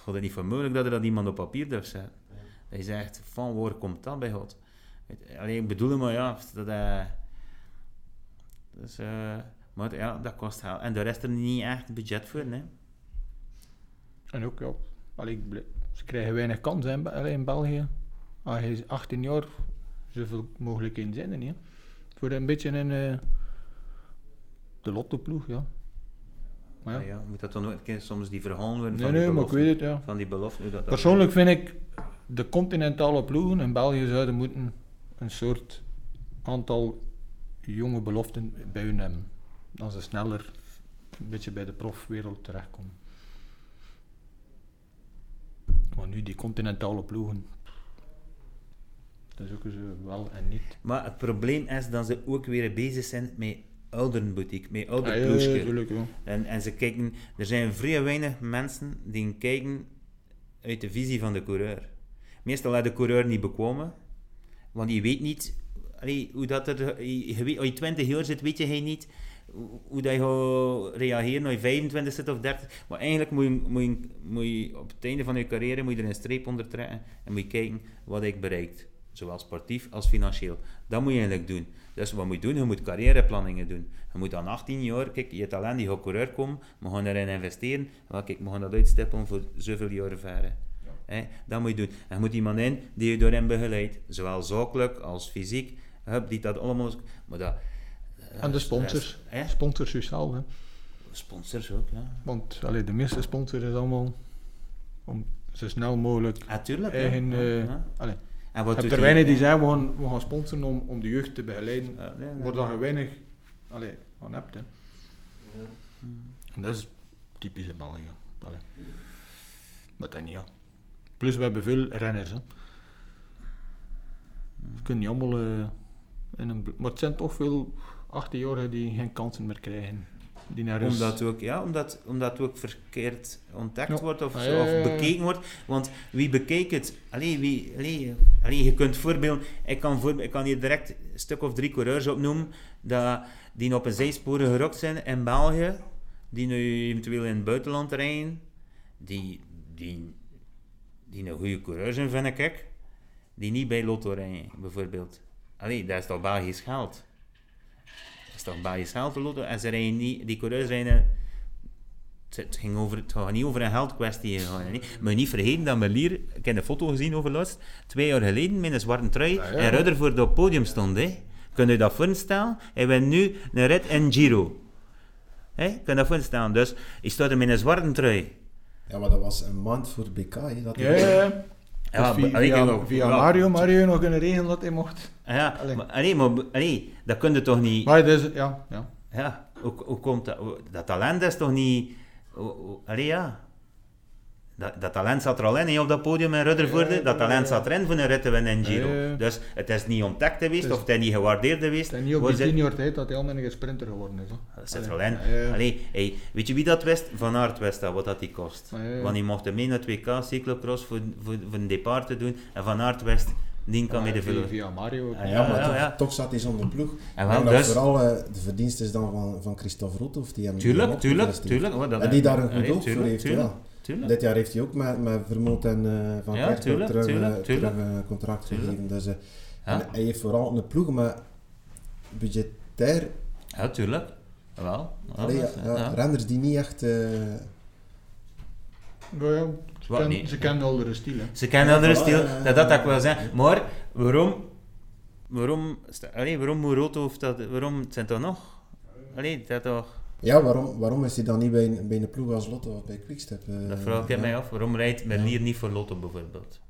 God, het niet voor mogelijk dat er dat iemand op papier durft zetten. Dat is echt, van waar komt dat bij God? Alleen ik bedoel maar ja, dat... eh, maar ja, dat kost geld. En daar is er niet echt budget voor, nee. En ook, ja, allee, ze krijgen weinig kans in, België. Als je 18 jaar, zoveel mogelijkheden zijn er niet. Voor een beetje in eh, de lottoploeg, ja. Maar ja. Ja. moet dat dan ook een soms die verhalen worden nee, van, nee, die maar ik weet het, ja. van die belofte. hoe Dat, dat Persoonlijk vind ik, de continentale ploegen in België zouden moeten een soort aantal jonge beloften bij hun hebben. Dan ze sneller een beetje bij de profwereld terechtkomen. Maar nu die continentale ploegen, dat is ook zo wel en niet. Maar het probleem is dat ze ook weer bezig zijn met ouderenboutique, met Ah, ja, ja. En, en ze kijken, er zijn vrij weinig mensen die kijken uit de visie van de coureur. Meestal laat de coureur niet bekomen, want je weet niet allee, hoe dat er, je, je weet, als je 20 jaar zit, weet je hij niet hoe, dat je gaat reageren als je 25 zit of 30. Maar eigenlijk moet je, moet, je, moet je op het einde van je carrière moet je er een streep onder trekken en moet je kijken wat ik bereikt. Zowel sportief als financieel. Dat moet je eigenlijk doen. Dus wat moet je doen? Je moet carrièreplanningen doen. Je moet aan 18 jaar, kijk, je talent die gaat coureur komen, we gaan erin investeren. Wel, kijk, we gaan dat uitstippelen voor zoveel jaren verder. Hè, dat moet je doen. En je moet iemand in die je door hem begeleidt. Zowel zakelijk als fysiek. Hup, die dat allemaal... Maar dat, En de sponsors. Sponsors sociaal, hè. Sponsors ook, ja. Want allee, de meeste sponsors is allemaal om zo snel mogelijk. Natuurlijk. Eigen, ja. eh, Ja. allee. En Je wat er weinig die zeggen, we gaan, we gaan sponsoren om, om de jeugd te begeleiden. Ja, nee, nee. Waar dat je weinig allee, aan hebt. Hè. En dat is typisch in België. Allee. Maar dat niet, ja. Plus we hebben veel renners. Hè. Kunnen niet allemaal eh, in een... Maar het zijn toch veel 18-jarigen die geen kansen meer krijgen. Die naar rust- Omdat het ook, ja, omdat, omdat ook verkeerd ontdekt Ja. wordt of, Ah, zo, ja, of bekeken wordt. Want wie bekijkt het? Allee, wie, allee, allee, je kunt voorbeelden... Ik kan, voor, ik kan hier direct een stuk of drie coureurs opnoemen dat, die op een zijsporen gerokt zijn in België, die nu eventueel in het buitenland rijden, die, die, die een goede coureur zijn, vind ik, die niet bij Lotto rijden, bijvoorbeeld. Allee, dat is toch Belgisch geld? Is toch Belgisch geld, de Lotto? En ze rijden niet, die coureurs rijden... Het, ging over, het gaat niet over een geldkwestie. Maar niet vergeten dat Melier, ik heb een foto gezien over laatst, twee jaar geleden met een zwarte trui Ah, ja. en Ruddervoort op het podium stond. Hè. Kun je dat voorstellen? Hij wint nu een rit en Giro. Hè? Kun je dat voorstellen? Dus hij staat er met een zwarte trui. Ja, maar dat was een maand voor BK. Hè, dat Ja, ja, ja. Ja, via, via, via ja. Mario, Mario nog kunnen regelen dat hij mocht. Ja, Allee. maar, allee, maar allee, dat kun je toch niet... Maar is, ja, ja. Ja, hoe, hoe komt dat? Dat talent is toch niet... Allee, ja. Dat, dat talent zat er al in, op dat podium in Ruddervoorde. Ja, dat talent ja. zat erin voor een rit te winnen in Giro. Ja, ja. Dus het is niet ontdekt geweest, is- of het is niet gewaardeerd geweest. Het is niet op die tien jaar tijd dat hij al een sprinter geworden is. Hè. Dat zit er al in. ja, ja. Allee, hey, weet je wie dat wist? Van Aert wist dat, wat dat die kost. Ja, ja. Want die mocht mee naar het WK cyclocross voor, voor, voor een depart te doen. En Van Aert wist, die kan mee de via, veel. via Mario. ook. Ah, Ja, maar ja, toch, ja. toch zat hij zonder ploeg. En wel, dat dus, vooral eh, de verdienst is dan van, van Christophe Roethoff, die hem tuurlijk, tuurlijk, tuurlijk. dat- En die daar een goed voor heeft. tuurlijk, Ja. Tuurlijk. Dit jaar heeft hij ook met, met Vermoed en eh, Van Ja, Kerkhoff tuurlijk, terug, tuurlijk, eh, terug een contract Tuurlijk. gegeven. Dus, eh, Ja. en hij heeft vooral een ploeg, maar budgetair, Ja, tuurlijk. Wel. Ja, allee, ja, dat is- ja, ja. renners die niet echt... eh, Ja, ja, ze, Wat ken- niet? ze kennen al de stil. Hè. Ze kennen andere stil, dat dat ik wil zeggen. Maar waarom, waarom, allee, waarom moet Roto of dat, waarom, het zijn toch nog? Allee, dat toch, ja, waarom, waarom is hij dan niet bij een, bij een ploeg als Lotto of bij Quickstep? eh, dat vraag ik ja. mij af. Waarom rijdt Merlier niet voor Lotto bijvoorbeeld?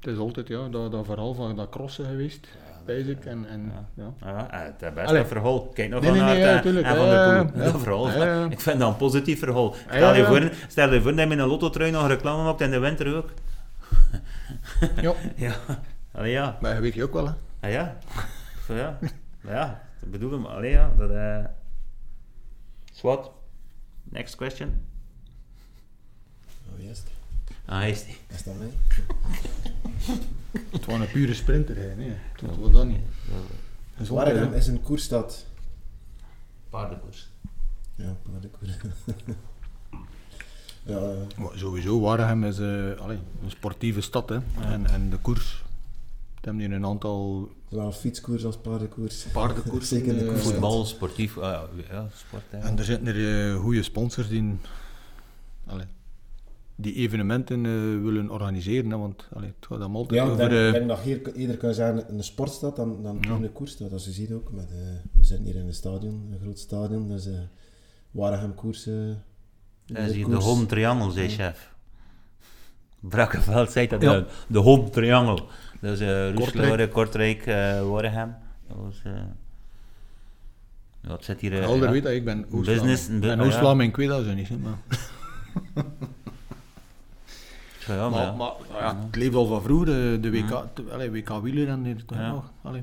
Het is altijd ja, dat, dat verhaal van dat crossen geweest, basic. En, en, Ja. ja. Ja, eh, het beste Allee. verhaal. Kijk nog Nee, van nee, ja, en- tuurlijk. en van Ja, der ja, Poel. ja. Dat verhaal, Ja, ja. ik vind dat een positief verhaal. Stel ja, je ja. voor, stel je voor dat je met een lotto-trui nog reclame maakt in de winter ook. Ja. Ja, Allee, ja. Maar je weet je ook wel, hè. Ah ja, Zo, ja. Maar ja, dat bedoel ik. Allee, ja, dat... eh Swat. Next question. Oh. Ah, is die. Is dat mij? Het was een pure sprinter, hè. Nee, dat was dat niet. Gezondheid, Waregem hè. is een koersstad. Paardenkoers. Ja, paardenkoers. ja, eh, Maar sowieso, Waregem is eh, allee, een sportieve stad, hè. En, en de koers. We hebben hier een aantal zowel fietskoers als paardenkoers. paardenkoersen. Zeker de eh, koers. Voetbal, sportief, ah, ja, sport. hè. En er zitten er eh, goede sponsors die, allee, die evenementen eh, willen organiseren. Hè, want allee, het gaat dan altijd Ja, ik over... denk, ik denk dat hier ieder kan zeggen een sportstad dan, dan Ja. een koersstad. Als je ziet ook, met, eh, we zitten hier in een stadion, een groot stadion, dus uh, Waregem koersen. Dat is hier de home triangle, zei chef. Brakkeveld zei dat, Ja. de, de home triangle. Dat is uh, Kortrijk. Roeselare, Kortrijk, eh Waregem. Dat was... eh ja, het zit hier... eh, Alder ja. weet dat ik ben Business. Ik ben. Oost-Vlaming, ik weet dat zo niet. Maar, Ja, ja, maar, maar, ja. maar ja, het leeft al van vroeger, de, de WK, te- allee, WK wieler en dit toch Ja. nog. Allee.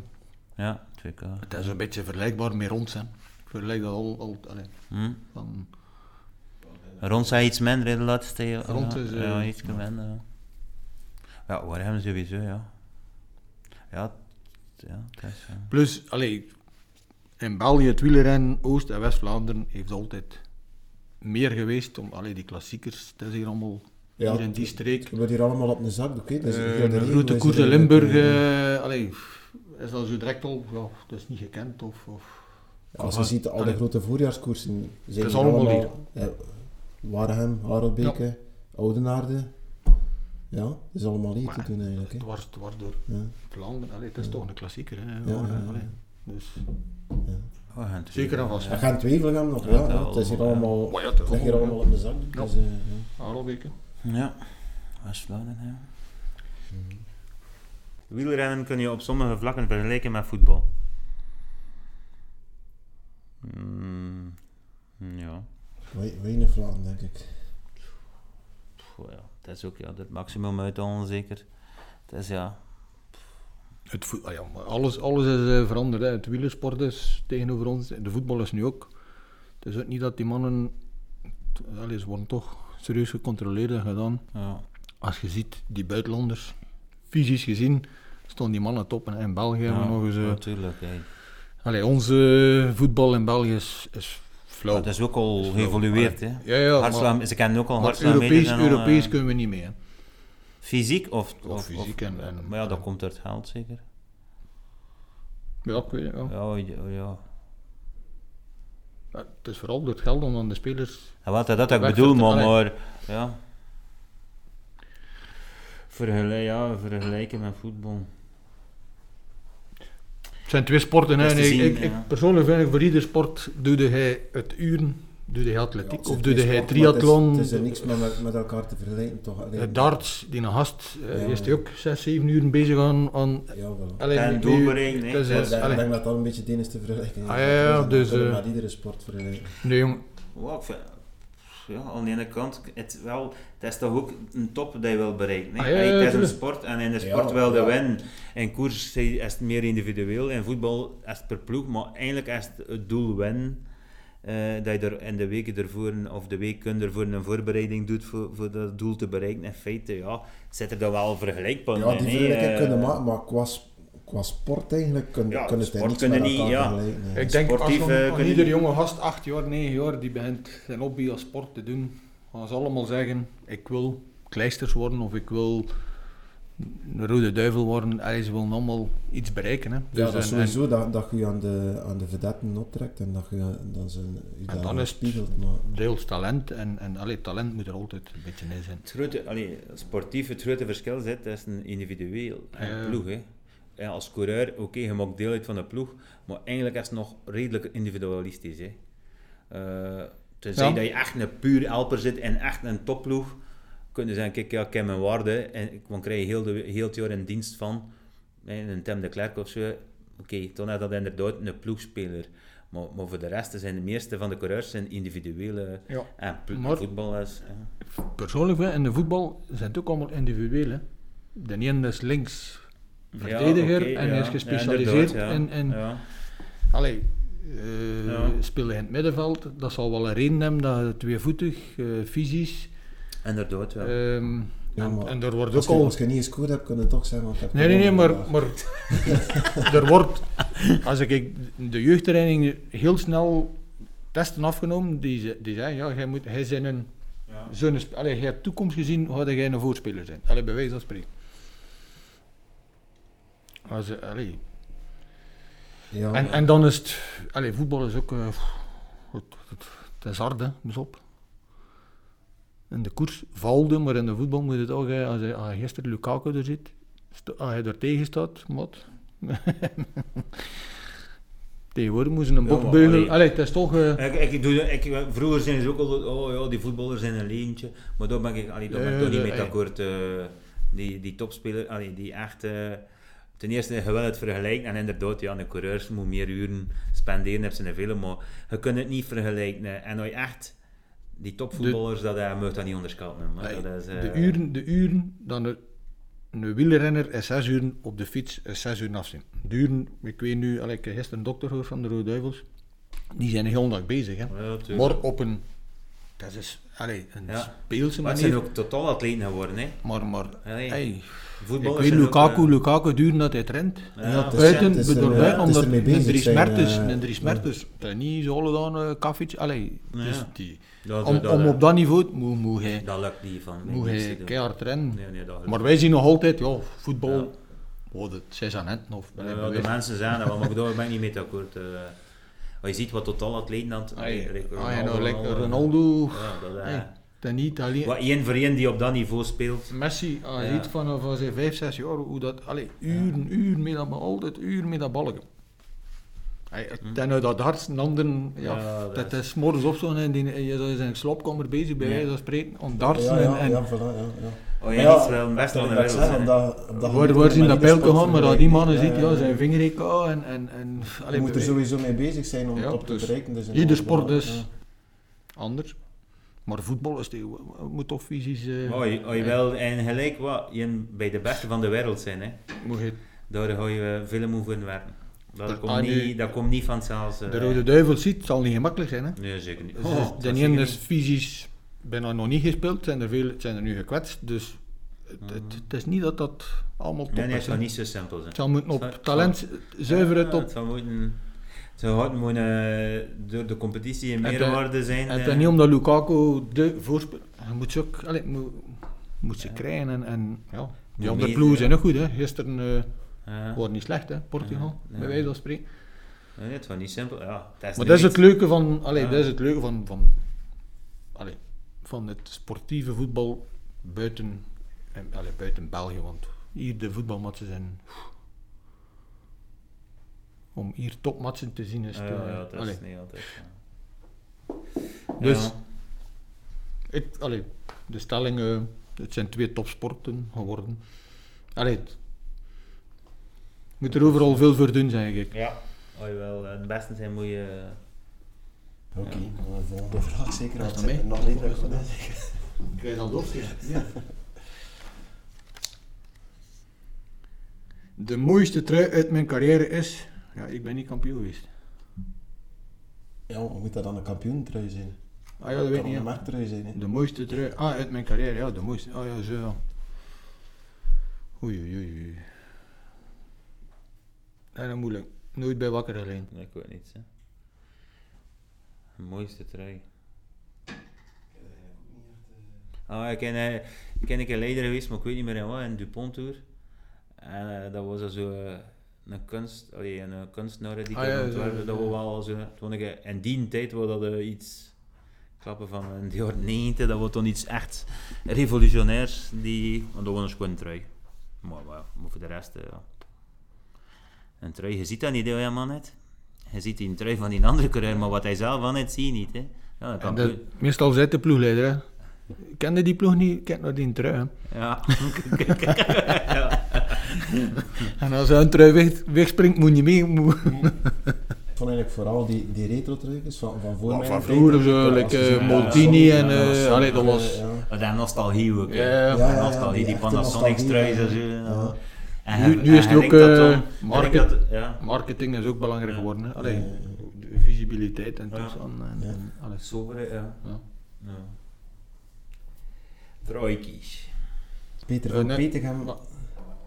Ja, 2K. Het is een beetje vergelijkbaar met rond zijn. Ik vergelijk dat al, al allee, Hm? van... Rond zei iets minder in de laatste jaar. Rond ja, is, eh, ja, iets minder. Ja, ja Warham sowieso, ja. Ja, ja, het is... ja. Plus, allee, in België, het wielrennen, Oost- en West-Vlaanderen heeft altijd meer geweest om allee, die klassiekers. Het is hier allemaal Ja, hier in die streek. Het wordt hier allemaal op een zakdoek. Hè. Dus Eh, de grote koers er in Limburg, eh, eh, allee, is dat zo direct al, ja, dat is niet gekend of... of Als je ziet, al de Allee. grote voorjaarskoersen zijn is hier allemaal Ja, Waregem, Harelbeke, Oudenaarde. Ja, dat is allemaal hier te doen eigenlijk. Hè. dwars, dwars door Ja. Vlaanderen, allee, het is Ja. toch een klassieker. Hè, Ja, Waregem, ja, ja. allee. Dus, Oh, Gent Zeker en vast. We gaan twijfelen nog, Ja, ja. dat het is hier wel, allemaal, ja, het is het ligt hier allemaal, op de zak. Ja. Dus, eh, ja. Ja, West-Vlaanderen, ja. Wielrennen kun je op sommige vlakken vergelijken met voetbal. Mm, ja. Wei- Weinig vlagen, denk ik. Ja, het is ook ja, het maximum uithalen zeker. Het is ja, Het ah ja, maar alles, alles is eh, veranderd. Hè. Het wielersport is tegenover ons. De voetbal is nu ook. Het is ook niet dat die mannen... Allee, ze worden toch serieus gecontroleerd en gedaan. ja. Als je ziet, die buitenlanders, fysisch gezien, staan die mannen top. En in België hebben we nog eens... eh, natuurlijk. hè. allee, onze voetbal in België is, is flauw. Het is ook al geëvolueerd. Hè. Ja, ja, Hartslag, maar, ze kennen ook al hartslagmeters Europees, en al, Europees eh, kunnen we niet mee. Hè. Fysiek of, Of fysiek en- en- Maar ja, dat komt uit geld zeker. Ja, ik weet het wel. Ja, ja. ja. Ja, het is vooral door het geld om aan de spelers... Ja, wat dat, dat ik bedoel, vertellen. maar ja. Vergelijk, ja, vergelijken met voetbal. Het zijn twee sporten. Hè. Ik, zien, ik, ik ja. persoonlijk vind ik voor ieder sport doe hij het uren, doe hij atletiek Ja, of doe hij sport, maar het is- triathlon. Het is, er niks meer met, met elkaar te vergelijken, toch? Alleen, Het darts, die een gast, eh, Ja. is hij ook 6, 7 uur bezig aan. aan Ja, wel. allee, En nu- doel bereiken, hè. het is- Dat Ik denk, dat dat een beetje ene is te vergelijken. Ah, ja, ja, Dat dus, eh, met iedere sport vergelijken. Nee, jong. Ja, ik vind- ja, aan de ene kant, het, wel, het is toch ook een top dat je wil bereiken. hè. Ah, ja, ja, het is een sport en in de Ja, sport wil je ja. winnen. In koers is het meer individueel, in voetbal is het per ploeg, maar eigenlijk is het het doel winnen. eh, dat je er in de weken ervoor of de week ervoor een voorbereiding doet voor, voor dat doel te bereiken. In feite, ja, zit er dan wel vergelijkbaar Ja, die vergelijking Eh, kunnen maken, maar qua, qua sport eigenlijk kun, Ja, kunnen het sport niks kunnen met niet, ja. nee. Ik denk als Sportief, een, eh, ieder jonge gast, 8 jaar, 9 jaar, die begint zijn hobby als sport te doen, gaan ze allemaal zeggen, ik wil kleisters worden of ik wil een rode duivel worden. Allee, ze willen allemaal iets bereiken. Hè. Ja, Dus, dat is en- sowieso dat, dat je je aan de, aan de vedetten optrekt en dat je dan ze je En dan is spiegelt. Maar, deels talent en, en allee, talent moet er altijd een beetje in zijn. Het grote, allee, sportief, het grote verschil zit, dat is een individueel en Ja. ploeg. Hè. Ja, als coureur, oké, je maakt deel uit van de ploeg, maar eigenlijk is het nog redelijk individualistisch. Hè. Eh, tenzij Ja. dat je echt een puur helper zit en echt een topploeg, kun je zeggen, kijk, ja, ik heb mijn waarde en ik krijg je heel, de, heel het jaar in dienst van een Tim de Klerk of zo. Oké, dan is dat inderdaad een ploegspeler. Maar, maar voor de rest zijn de meeste van de coureurs zijn individuele Ja. en plo- Maar- voetbal is... ja. Persoonlijk, in de voetbal zijn het ook allemaal individueel. Hè. De ene is links verdediger oké, en ja. hij is Ja, gespecialiseerd ja. in, in Ja. Allee, eh Ja. spelen in het middenveld. Dat zal wel een reden hebben dat je tweevoetig, eh fysisch. Inderdaad, wel. ehm, Ja, en, maar en er wordt als, ook je, al. als je niet eens goed hebt, kun je toch zeggen. Want Nee, nee, nee, maar, maar er wordt, als ik de jeugdtraining heel snel testen afgenomen, die, ze- die zeggen, ja, jij moet, hij zijn een, Ja. zo'n, allee, jij hebt toekomst gezien, had jij een voorspeler zijn. Allee, bij wijze van spreken. Als, eh, allee, Ja, En, en dan is het, allee, voetbal is ook, eh, het, het, het is hard, hè, pas op. In de koers valde, maar in de voetbal moet het ook, hè, als hij, als hij gisteren Lukaku er zit, als hij er tegen staat, mot. Tegenwoordig moesten ze een Ja, bok maar, beugelen. allee. Allee, het is toch... eh, Ik, ik, doe, ik, vroeger zijn ze ook al, oh ja, die voetballers zijn een leentje, maar daar ben ik, allee, daar ben ik Ja, toch niet ja, mee ja. akkoord. eh, die, die topspeler, allee, die echt, eh, ten eerste, je wil het vergelijken en inderdaad, ja, een coureurs moet meer uren spenderen, hebben ze vele, maar je kunt het niet vergelijken. hè. En als je echt, die topvoetballers, dat uh, moet dat niet onderschatten. nee, dat is, eh, de, uren, de uren, dan een, een wielrenner is zes uur op de fiets, is zes uur afzien. De uren, ik weet nu, ik gisteren een dokter gehoord van de Rode Duivels, die zijn de hele dag bezig, hè. Ja. Maar op een, dat is, allee, een Ja. speelse Maar manier. zijn ook totaal atleten geworden, hè. Maar, maar, hey, ik weet zijn Lukaku, eh, Lukaku duurde dat hij traint. Ja, Ja, buiten, is er, door eh, buiten, het is omdat ermee een Dries zijn, Mertens, eh, een Dries Mertens, dat is niet zo gedaan, uh, kaffietje, allee, Ja. dus die, dat- om, dat- om op dat niveau moet, moet hij, Dat lukt niet van. moet hij keihard trainen. Nee, nee, Maar wij zien nog altijd, ja, voetbal, Ja. oh, dat zes aan het of de mensen zijn dat wel, maar daar ben ik niet mee akkoord. Je ziet wat totaal atleten aan het... Ah, ja, nou, Ronaldo, Ronaldo, Ja, dat, dat niet alleen, Wat één voor één die op dat niveau speelt. Messi, als je Ja. ziet van, van zijn 5, 6 jaar, hoe dat, allee, uren, uren met dat altijd uren met dat balken. Hey, het en uit dat hart, een ander, ja, Ja, dat, dat is morgens op zo'n en die, je is in een slaapkamer bezig, bij Ja. wijze van spreken, om dartsen ja, ja, en, en ja, voilà, ja, ja. Oh, ja, niet wel een beste dat van de wereld zeggen, zijn. hè. op dat- op dat Waar, gebied waar zien moet dat je niet pijlke de gaan, maar dat die mannen ziet, ja, zijn vinger en... en, en Je allee, moet er sowieso mee bezig zijn om Ja, op te dus bereiken. Dus ieder enorm sport is anders. Maar voetbal is tegen, moet toch fysisch... eh, Oh, je, oh, je wil en gelijk wat, je bij de beste van de wereld zijn. Hè. moet je Daar ga je veel moeten voor werken. Dat, Dat- komt, ah, niet, dat komt niet vanzelf. eh. de Rode Duivel ziet, het zal niet gemakkelijk zijn. Hè? Nee, zeker niet. Dus Oh, is- dat de ene niet. is fysisch bijna nog niet gespeeld, zijn er, veel, zijn er nu gekwetst. Dus het, het, het is niet dat dat allemaal top Nee, nee, het is. zou hè. niet zo simpel zijn. Het zal moeten op talent zuiveren Ja, tot... Het zou moeten... Eh, door de competitie de- meerwaarde zijn. En het eh. is niet omdat Lukaku de voorspeler... Je moet ze ook... Allee, moet, moet ze Ja. krijgen en... en ja, die andere ploegen zijn ook goed. Hè. Gisteren eh Ja. waren niet slecht, hè. Portugal, bij wijze van spreken. Nee, het was niet simpel. Ja, dat is Maar dat is het leuke van, allee, dat is het leuke van, van, van het sportieve voetbal buiten, en, allee, buiten België. Want hier de voetbalmatchen zijn. Om hier topmatchen te zien is. Ja, te- ja, dat is niet altijd. ja. Dus ik, allee, de stelling, eh, het zijn twee topsporten geworden. Allee, het moet er overal veel voor doen, zeg ik. Ja, je wel eh, het beste zijn moet je... Oké, Ja. dan de volgende vraag zeker. Dan. Nog redelijk goed, hè. Krijg je al doorsteken? Ja. De mooiste trui uit mijn carrière is... Ja, ik ben niet kampioen geweest. Ja, moet dat dan een kampioentrui zijn? Ah ja, dat weet ik niet. een ja. zijn. Hè? De mooiste trui... Ah, uit mijn carrière, ja, de mooiste. Ah ja, zo ja. Oei, oei, oei, dat is moeilijk. Nooit bij wakker alleen. Nee, ik weet niet. Hè. De mooiste trui. Ah, ik ben, eh, ik ben een keer leider geweest, maar ik weet niet meer in wat, in Dupont Tour. En eh, dat was dan zo eh, een kunst, allee, een eh, kunstenaar die Ah, ja, dat ja. was wel zo, toen ik, eh, in die tijd was dat eh, iets, klappen van in de jaren 90, dat was toen iets echt revolutionairs, die, want dat was een schoon trui. Maar, maar, maar voor de rest, eh, ja. Een trui, je ziet dat niet helemaal net. Je ziet die trui van die andere coureur, maar wat hij zelf van het zie je niet. Hè. Ja, dat kan de, meestal zit de ploegleider, hè. Kende die ploeg niet? Kijk naar die trui, hè. Ja. En als hij een trui weg, wegspringt, moet je mee. Moet... Ik vond eigenlijk vooral die, die retro-truikjes van, van voor Van- mijn van vroeger zo, like, en, eh, allee, dat was- ja. Maar dat nostalgie ook. hè. Ja, ja, Ja, ja, nostalgie, die Panasonic truis en Nu- nu is en het hij ook, eh, hij market- dat- ja. Marketing is ook belangrijk Ja. geworden, hè. Allee, Ja, visibiliteit en Ja. toestand en, Ja. en alles. Sobere, ja. Ja. ja. Truikies. Peter Eh, van nee, Petegem maar-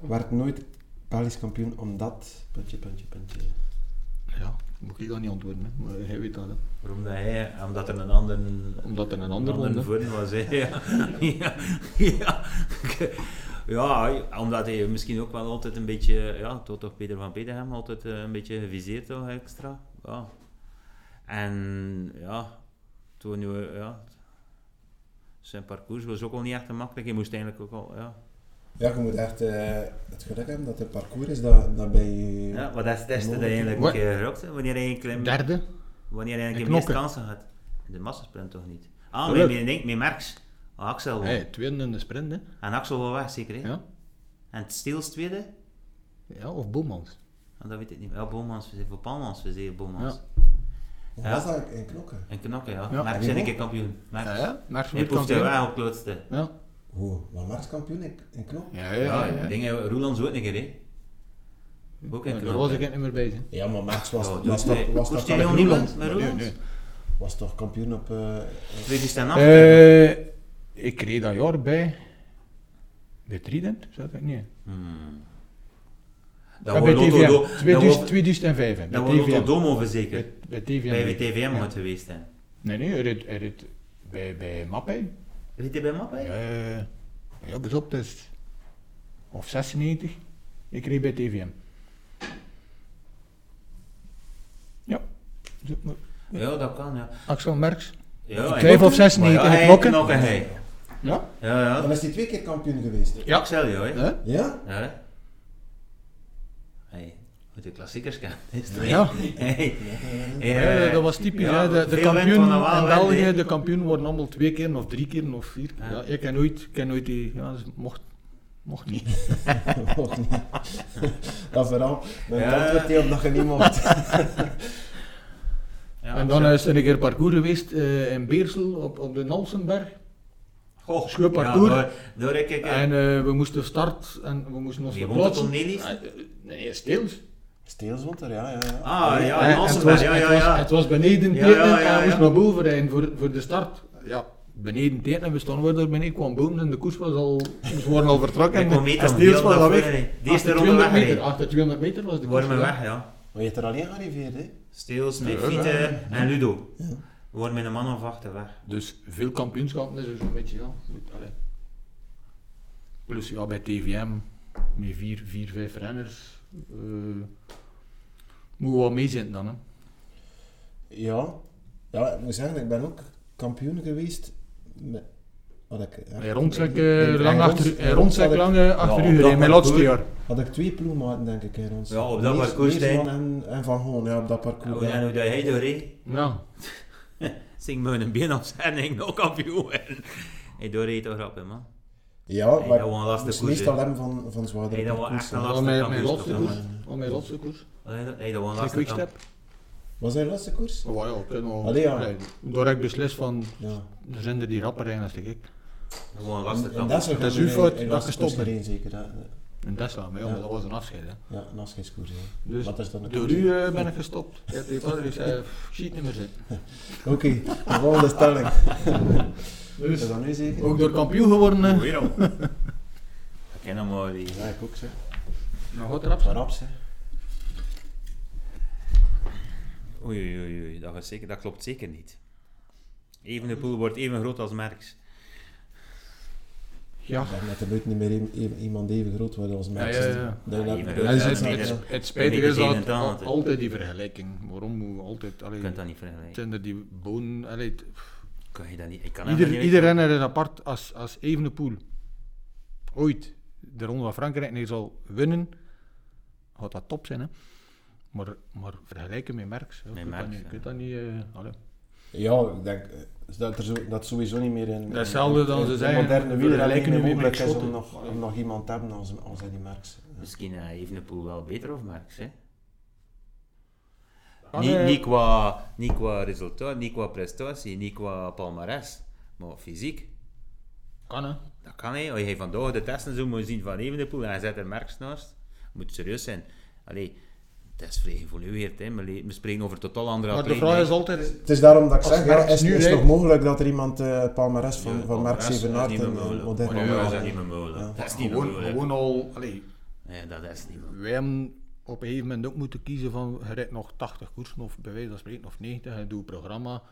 werd nooit Belgisch kampioen omdat... Puntje, puntje, puntje. Ja, moet ik dat niet antwoorden, hè. maar hij weet dat. Hè. Waarom dat hij, omdat er een ander, Omdat er een ander ander won, hè. voor was. Hè. Ja. ja. Ja. Omdat hij misschien ook wel altijd een beetje, ja, tot toch Peter van Peterhem altijd eh, een beetje geviseerd toch extra. Ja. En ja, toen we, ja, zijn parcours was ook al niet echt makkelijk. Hij moest eigenlijk ook al, ja. Ja, je moet echt eh, het geluk hebben dat het parcours is dat, dat bij je... ja wat is het dat je eigenlijk keer gerokt? Wanneer hij een klein, Derde? wanneer hij meest knokken. kansen had? In de massasprint toch niet? Ah, met, met Merckx. Ah, Axel won. Hey, tweede in de sprint, hè. En Axel wel weg, zeker hè? Ja. En het Steels tweede? Ja, of Boemans. Ah, dat weet ik niet meer. Ja, Bomans, we zijn voor Palmans, we zijn Bomans. Ja. Hoe Ja. was dat in knokken? En knokken, ja. Ja. Merckx En zijn een keer kampioen. Merckx. Ja, ja. Maar Hij proefde wel op klootste. Ja. Hoe? Wat Max kampioen in, in knokken? Ja, Ja, ja, ja. dingen, Roelands ook een keer hè? Ook in Ja, Daar knokken. was ik niet meer bij. hè. Ja, maar Max was, Ja, was, toch, nee. was, toch, jij was, nog niet Roeland. met Nee, Roeland? nee. was toch kampioen op... eh, Twee Eh, ik reed dat jaar bij... Bij Trident, zou dat niet? Hmm. Ja, Dat bij wordt TVM. Do- dat 2000 wordt- 2005. hè, dat Bij wordt Lotto TVM. Domo verzekerd. Bij, bij TVM. Bij reed- VTVM ja. moet geweest zijn. Nee, nee, hij reed, hij reed bij, bij Mappij. Weet je bij Map, hè? Ja, ja, pas op, is... Of 96. Ik reed bij TVM. Ja. Ja, dat kan, ja. Axel Merks. ja Ik hij- twijfel of 96 Maar ja, hij knokken. knokken, hij. Ja. Ja, ja. Dan is hij twee keer kampioen geweest. Ja. Ja, hè? Hè? Ja? Ja, hè? Hey. Uit de klassiekers het Ja. Hey. Ja, Eh, dat was typisch. ja, hè. De, kampioen in België, de kampioen worden allemaal twee keer of drie keer of vier. Ja. Ja. ik ken nooit, ik ken nooit die, ja, dus mocht, mocht niet. Nog niet. Dat verhaal. Mijn Ja. antwoord die op dat je niet mocht. Ja, en dan is er een keer parcours geweest eh, in Beersel op, op de Nalsenberg. Ja, door, door ik, ik, En eh, we moesten start en we moesten ons Wie woont het verplaatsen. Eh, eh, Nee, Steels. Steelswonter, ja, ja, ja. Ah, ja, Eh, het, Nalsenberg, was, ja, het, ja, was, ja. het was beneden Ja, tekenen ja, en ja, we moesten ja. naar boven rijden voor, voor de start. Ja, beneden tekenen en we stonden weer daar beneden, kwam boven en de koers was al, we waren al vertrokken. Ik kwam en meter Steels was al weg. Die Achter eerste ronde 200 meter, achter 200 meter was de koers. Worden we gedaan. weg, ja. Maar je hebt er alleen gearriveerd, hè? Steels, met Ja, Fiete ja. en Ludo. We worden met een man of achter weg. Dus veel kampioenschappen is er zo'n beetje, ja. Allee. Plus ja, bij TVM, met vier, vier vijf renners, eh moet wel meezitten dan. Hè. Ja. Ja, ik moet zeggen, ik ben ook kampioen geweest. Met, Hij rondzak eh, lang achter, rondzak ik- lang eh, Ja, u gereden, dat mijn laatste jaar. Had ik twee ploegmaten, denk ik, in ons. Ja, op dat Meers- parcours Meersman en, en Van Hoon, ja, op dat parcours. hoe ja. en hoe dat hij doorreed. Ja, Zing me een been op zijn en ik nog kampioen werden. Hij doorreed toch grappig, man. Ja, Hey, maar dat was een moest koers, meestal hebben van, van zwaardere Hey, dat was mijn, laatste koers. Al mijn laatste koers. Hey, dat- hey, dat was een Geen lastige kamp. quickstep. Was hij de laatste koers? Oh ja, kunnen we Allee, ja. allee, Door ik beslist van, Ja. er zijn er die rapper rijden als ik. Dat was een lastige En kamp. dat is Dat uw fout dat dat je stopt bent. gereden, zeker. Dat is wel, maar maar dat was een afscheid. Hè. ja een afscheidskoers. Ja. Dus Wat is dat een door u eh, ben ik gestopt. Ja, die vader die zei, shit niet meer zitten. Oké, de volgende stelling. Is Dus dat nu zeker? ook door kampioen geworden. eh. Weer op. Ik ken hem maar die. Ja, ik ook zeg. Nou, wat. Maar raps, hè. Oei, oei, oei, dat, is zeker, dat klopt zeker niet. Evenepoel wordt even groot als Merckx. Ja. Ik denk dat er nooit niet meer iemand even groot wordt als dat het, spijtige is dat al- 87. altijd die vergelijking. Waarom moet je altijd... Je kunt dat niet vergelijken. zijn er die bonen... Allee, Kan je dat niet, ik kan dat ieder, niet ieder renner is apart als, als Evenepoel ooit de Ronde van Frankrijk niet zal winnen, gaat dat top zijn. Hè? Maar, maar vergelijken met Merckx. Je kunt dat Merckx, niet- ja. Eh. Ja, ik denk eh, dat er zo, dat sowieso niet meer in, Dat is hetzelfde dan ze de zeggen, moderne niet nu mogelijk is om nog, om nog iemand te hebben als, als Eddie Merckx. Misschien uh, Evenepoel wel beter of Merckx, hè? Kan, Niet, eh, niet, qua, niet qua resultaat, niet qua prestatie, niet qua palmarès, maar fysiek. Kan hè. Dat kan hè. Als je vandaag de testen zo moet zien van Evenepoel en je zet er Merckx naast, moet serieus zijn. Allee, het is vrij geëvolueerd, hè. We, spreken over totaal andere Maar de vraag is altijd... Het is daarom dat ik zeg, ja, is, nu is het nog mogelijk dat er iemand eh het palmarès van, Ja, van moderne Maar ja, Dat ja, is niet meer mogelijk. Ja. Dat is niet Gewoon, mogelijk. gewoon al... Allee, Nee, dat is niet mogelijk. wij hebben op een gegeven moment ook moeten kiezen van je rijdt nog 80 koersen of bij wijze van spreken of 90 en doe een programma.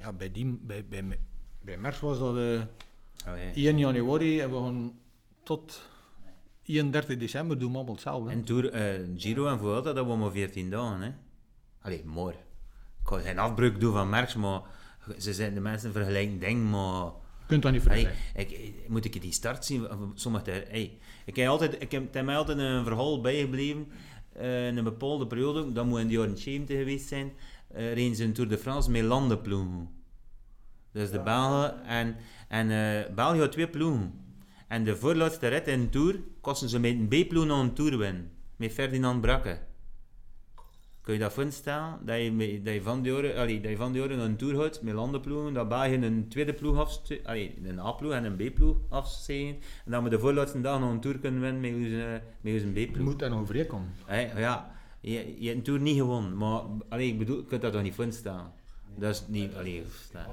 Ja, bij, die, bij, bij, bij Merckx was dat eh, Oh, ja. 1 januari en we gaan tot 31 december doen we allemaal hetzelfde. En Tour, eh, Giro en Vuelta, dat waren maar 14 dagen, hè. Allee, mooi. Ik kan geen afbreuk doen van Merckx, maar ze zijn de mensen vergelijken ding, maar... Je kunt dat niet Hey, vergelijken. ik, ik- moet ik die start zien? Sommige, hey, ik heb altijd, ik heb, het is mij altijd een verhaal bijgebleven. eh, in een bepaalde periode, dat moet in de jaren 70 geweest zijn, uh, reden ze een Tour de France met landenploegen. Dus de Belgen en, en eh, België had twee ploegen. En de voorlaatste rit in de Tour kosten ze met een B-ploeg nog een Tour winnen. Met Ferdinand Brakke. Kun je dat voorstellen? Dat je, met- dat je van die jaren, allee, dat je van die jaren een Tour houdt met landenploegen, dat België een tweede ploeg afste- allee, een A-ploeg en een B-ploeg afzegen. En dat we de voorlaatste dag nog een Tour kunnen winnen met onze, met onze Je B-ploeg. moet daar nog overeenkomen. Hey, ja, je, je hebt een Tour niet gewonnen, maar allee, ik bedoel, je kunt dat toch niet voorstellen? Dat is niet, allee, ja.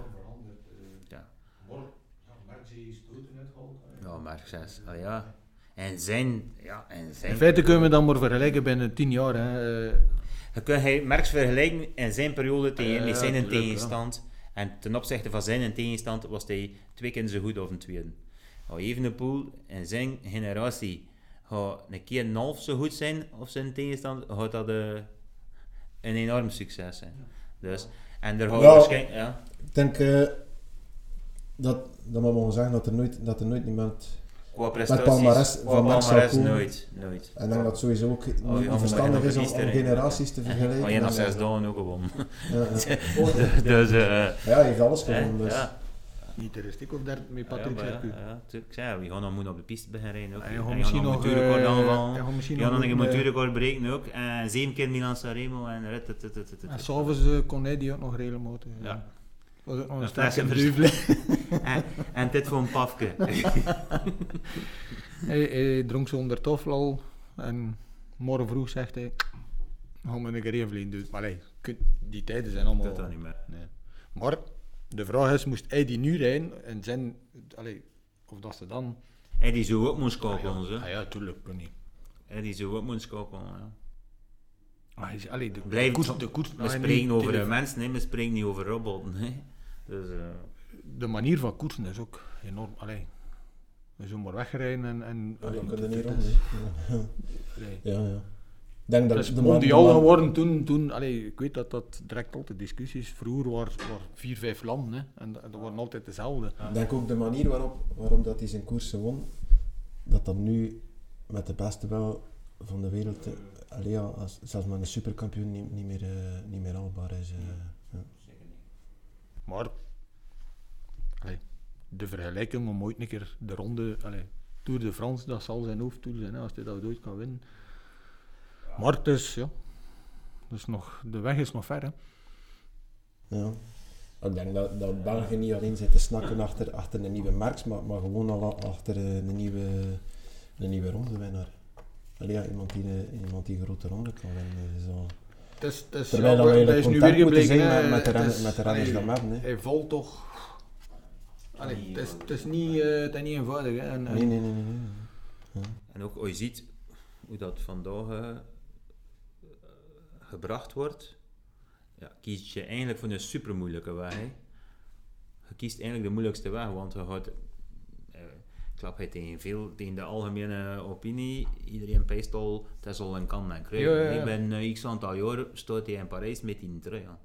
Ja, ja maar zes, allee, ja. En zijn, ja, en zijn... In feite kunnen we dan maar vergelijken binnen 10 jaar. Hè. eh, Je kunt hij Merckx vergelijken in zijn periode tegen, ja, zijn tegenstand. En ten opzichte van zijn tegenstand was hij twee keer zo goed of een tweede. Als Evenepoel in zijn generatie gaat een keer een half zo goed zijn of zijn tegenstand, gaat dat eh, een enorm succes zijn. Dus, en er gaat Ja. waarschijnlijk... Ja. Ik denk eh, dat, dat we mogen zeggen dat er nooit, dat er nooit iemand Qua prestaties, palmares qua van Max palmares Salcoen. nooit, nooit. En ik denk dat sowieso ook niet, Oh, niet verstandig is om, om generaties te vergelijken. Maar je hebt Dan, zes dagen ook gewonnen. ja, ja. dus, eh, Ja, hij heeft alles gewonnen. Dus. ja. Niet stuk of derde met Patrick ja, ja. Ja, we gaan dan moeten op de piste beginnen rijden ook. En je je gaat misschien nog een nog... natuurrecord eh, aanvallen. je gaat Je nog een eh, natuurrecord breken ook. En zeven keer Milan Sanremo en rit, En s'avonds kon hij die ook nog redelijk motor. Ja. Een sterke flesje duvel. en, en dit voor een pafke. hij, hij dronk zo onder toflal en morgen vroeg zegt hij, gaan we een keer even vliegen. Dus, maar die tijden zijn allemaal... Dat dan niet meer. Nee. Maar de vraag is, moest hij die nu rijden en zijn, allee, of dat ze dan... En die zou ook moeten schakelen. zo. Ah ja, tuurlijk, kan niet. En die zou ook moeten schakelen. Ja. Hij allee, de, Blijf- koers, de koers... We ah, spreken niet over de mensen, nee, we spreken niet over robotten. hè. Dus, eh, De manier van koersen is ook enorm, allee. We zijn maar wegrijden en... en Ja, allee, dan kunnen het- niet rond. Ja, ja. Ik denk dat is de man- mondiaal de man- geworden toen, toen allee, ik weet dat dat direct altijd discussies. Vroeger waren er vier, vijf landen hè, en dat waren altijd dezelfde. Ik denk ook de manier waarop, waarom dat hij zijn koersen won, dat dat nu met de beste wel van de wereld, eh, allee, ja, als, zelfs met een superkampioen, niet, niet, meer, eh, niet meer haalbaar is. eh. Ja. Maar allee, de vergelijking om ooit een keer de ronde, allee, Tour de France, dat zal zijn hoofdtour zijn hè, als hij dat ooit kan winnen. Maar het is, ja, dus nog, de weg is nog ver. Hè. Ja. Ik denk dat, dat België niet alleen zit te snakken achter, achter een nieuwe Merks, maar, maar gewoon al achter eh, een nieuwe, een nieuwe rondewinnaar. Allee, ja, iemand, die, eh, iemand die een grote ronde kan winnen. is al- Het is, het is, Terwijl ja, dat is nu weer contact moeten gebleken. zijn met, met, de renners, met de renners hebben. Hè. Hij valt toch. Allee, het, is, het, is niet, eh, het is niet eenvoudig. Hè. En, Nee, nee, nee. nee, nee. En ook als je ziet hoe dat vandaag eh, gebracht wordt, ja, kies je eigenlijk voor een super moeilijke weg. hè. Je kiest eigenlijk de moeilijkste weg, want je gaat, klap je tegen veel, tegen de algemene opinie, iedereen peest al, het is al een kan en kruiken. Ja, ja, ja. Ik ben eh, x aantal jaar staat hij in Parijs met die trui aan.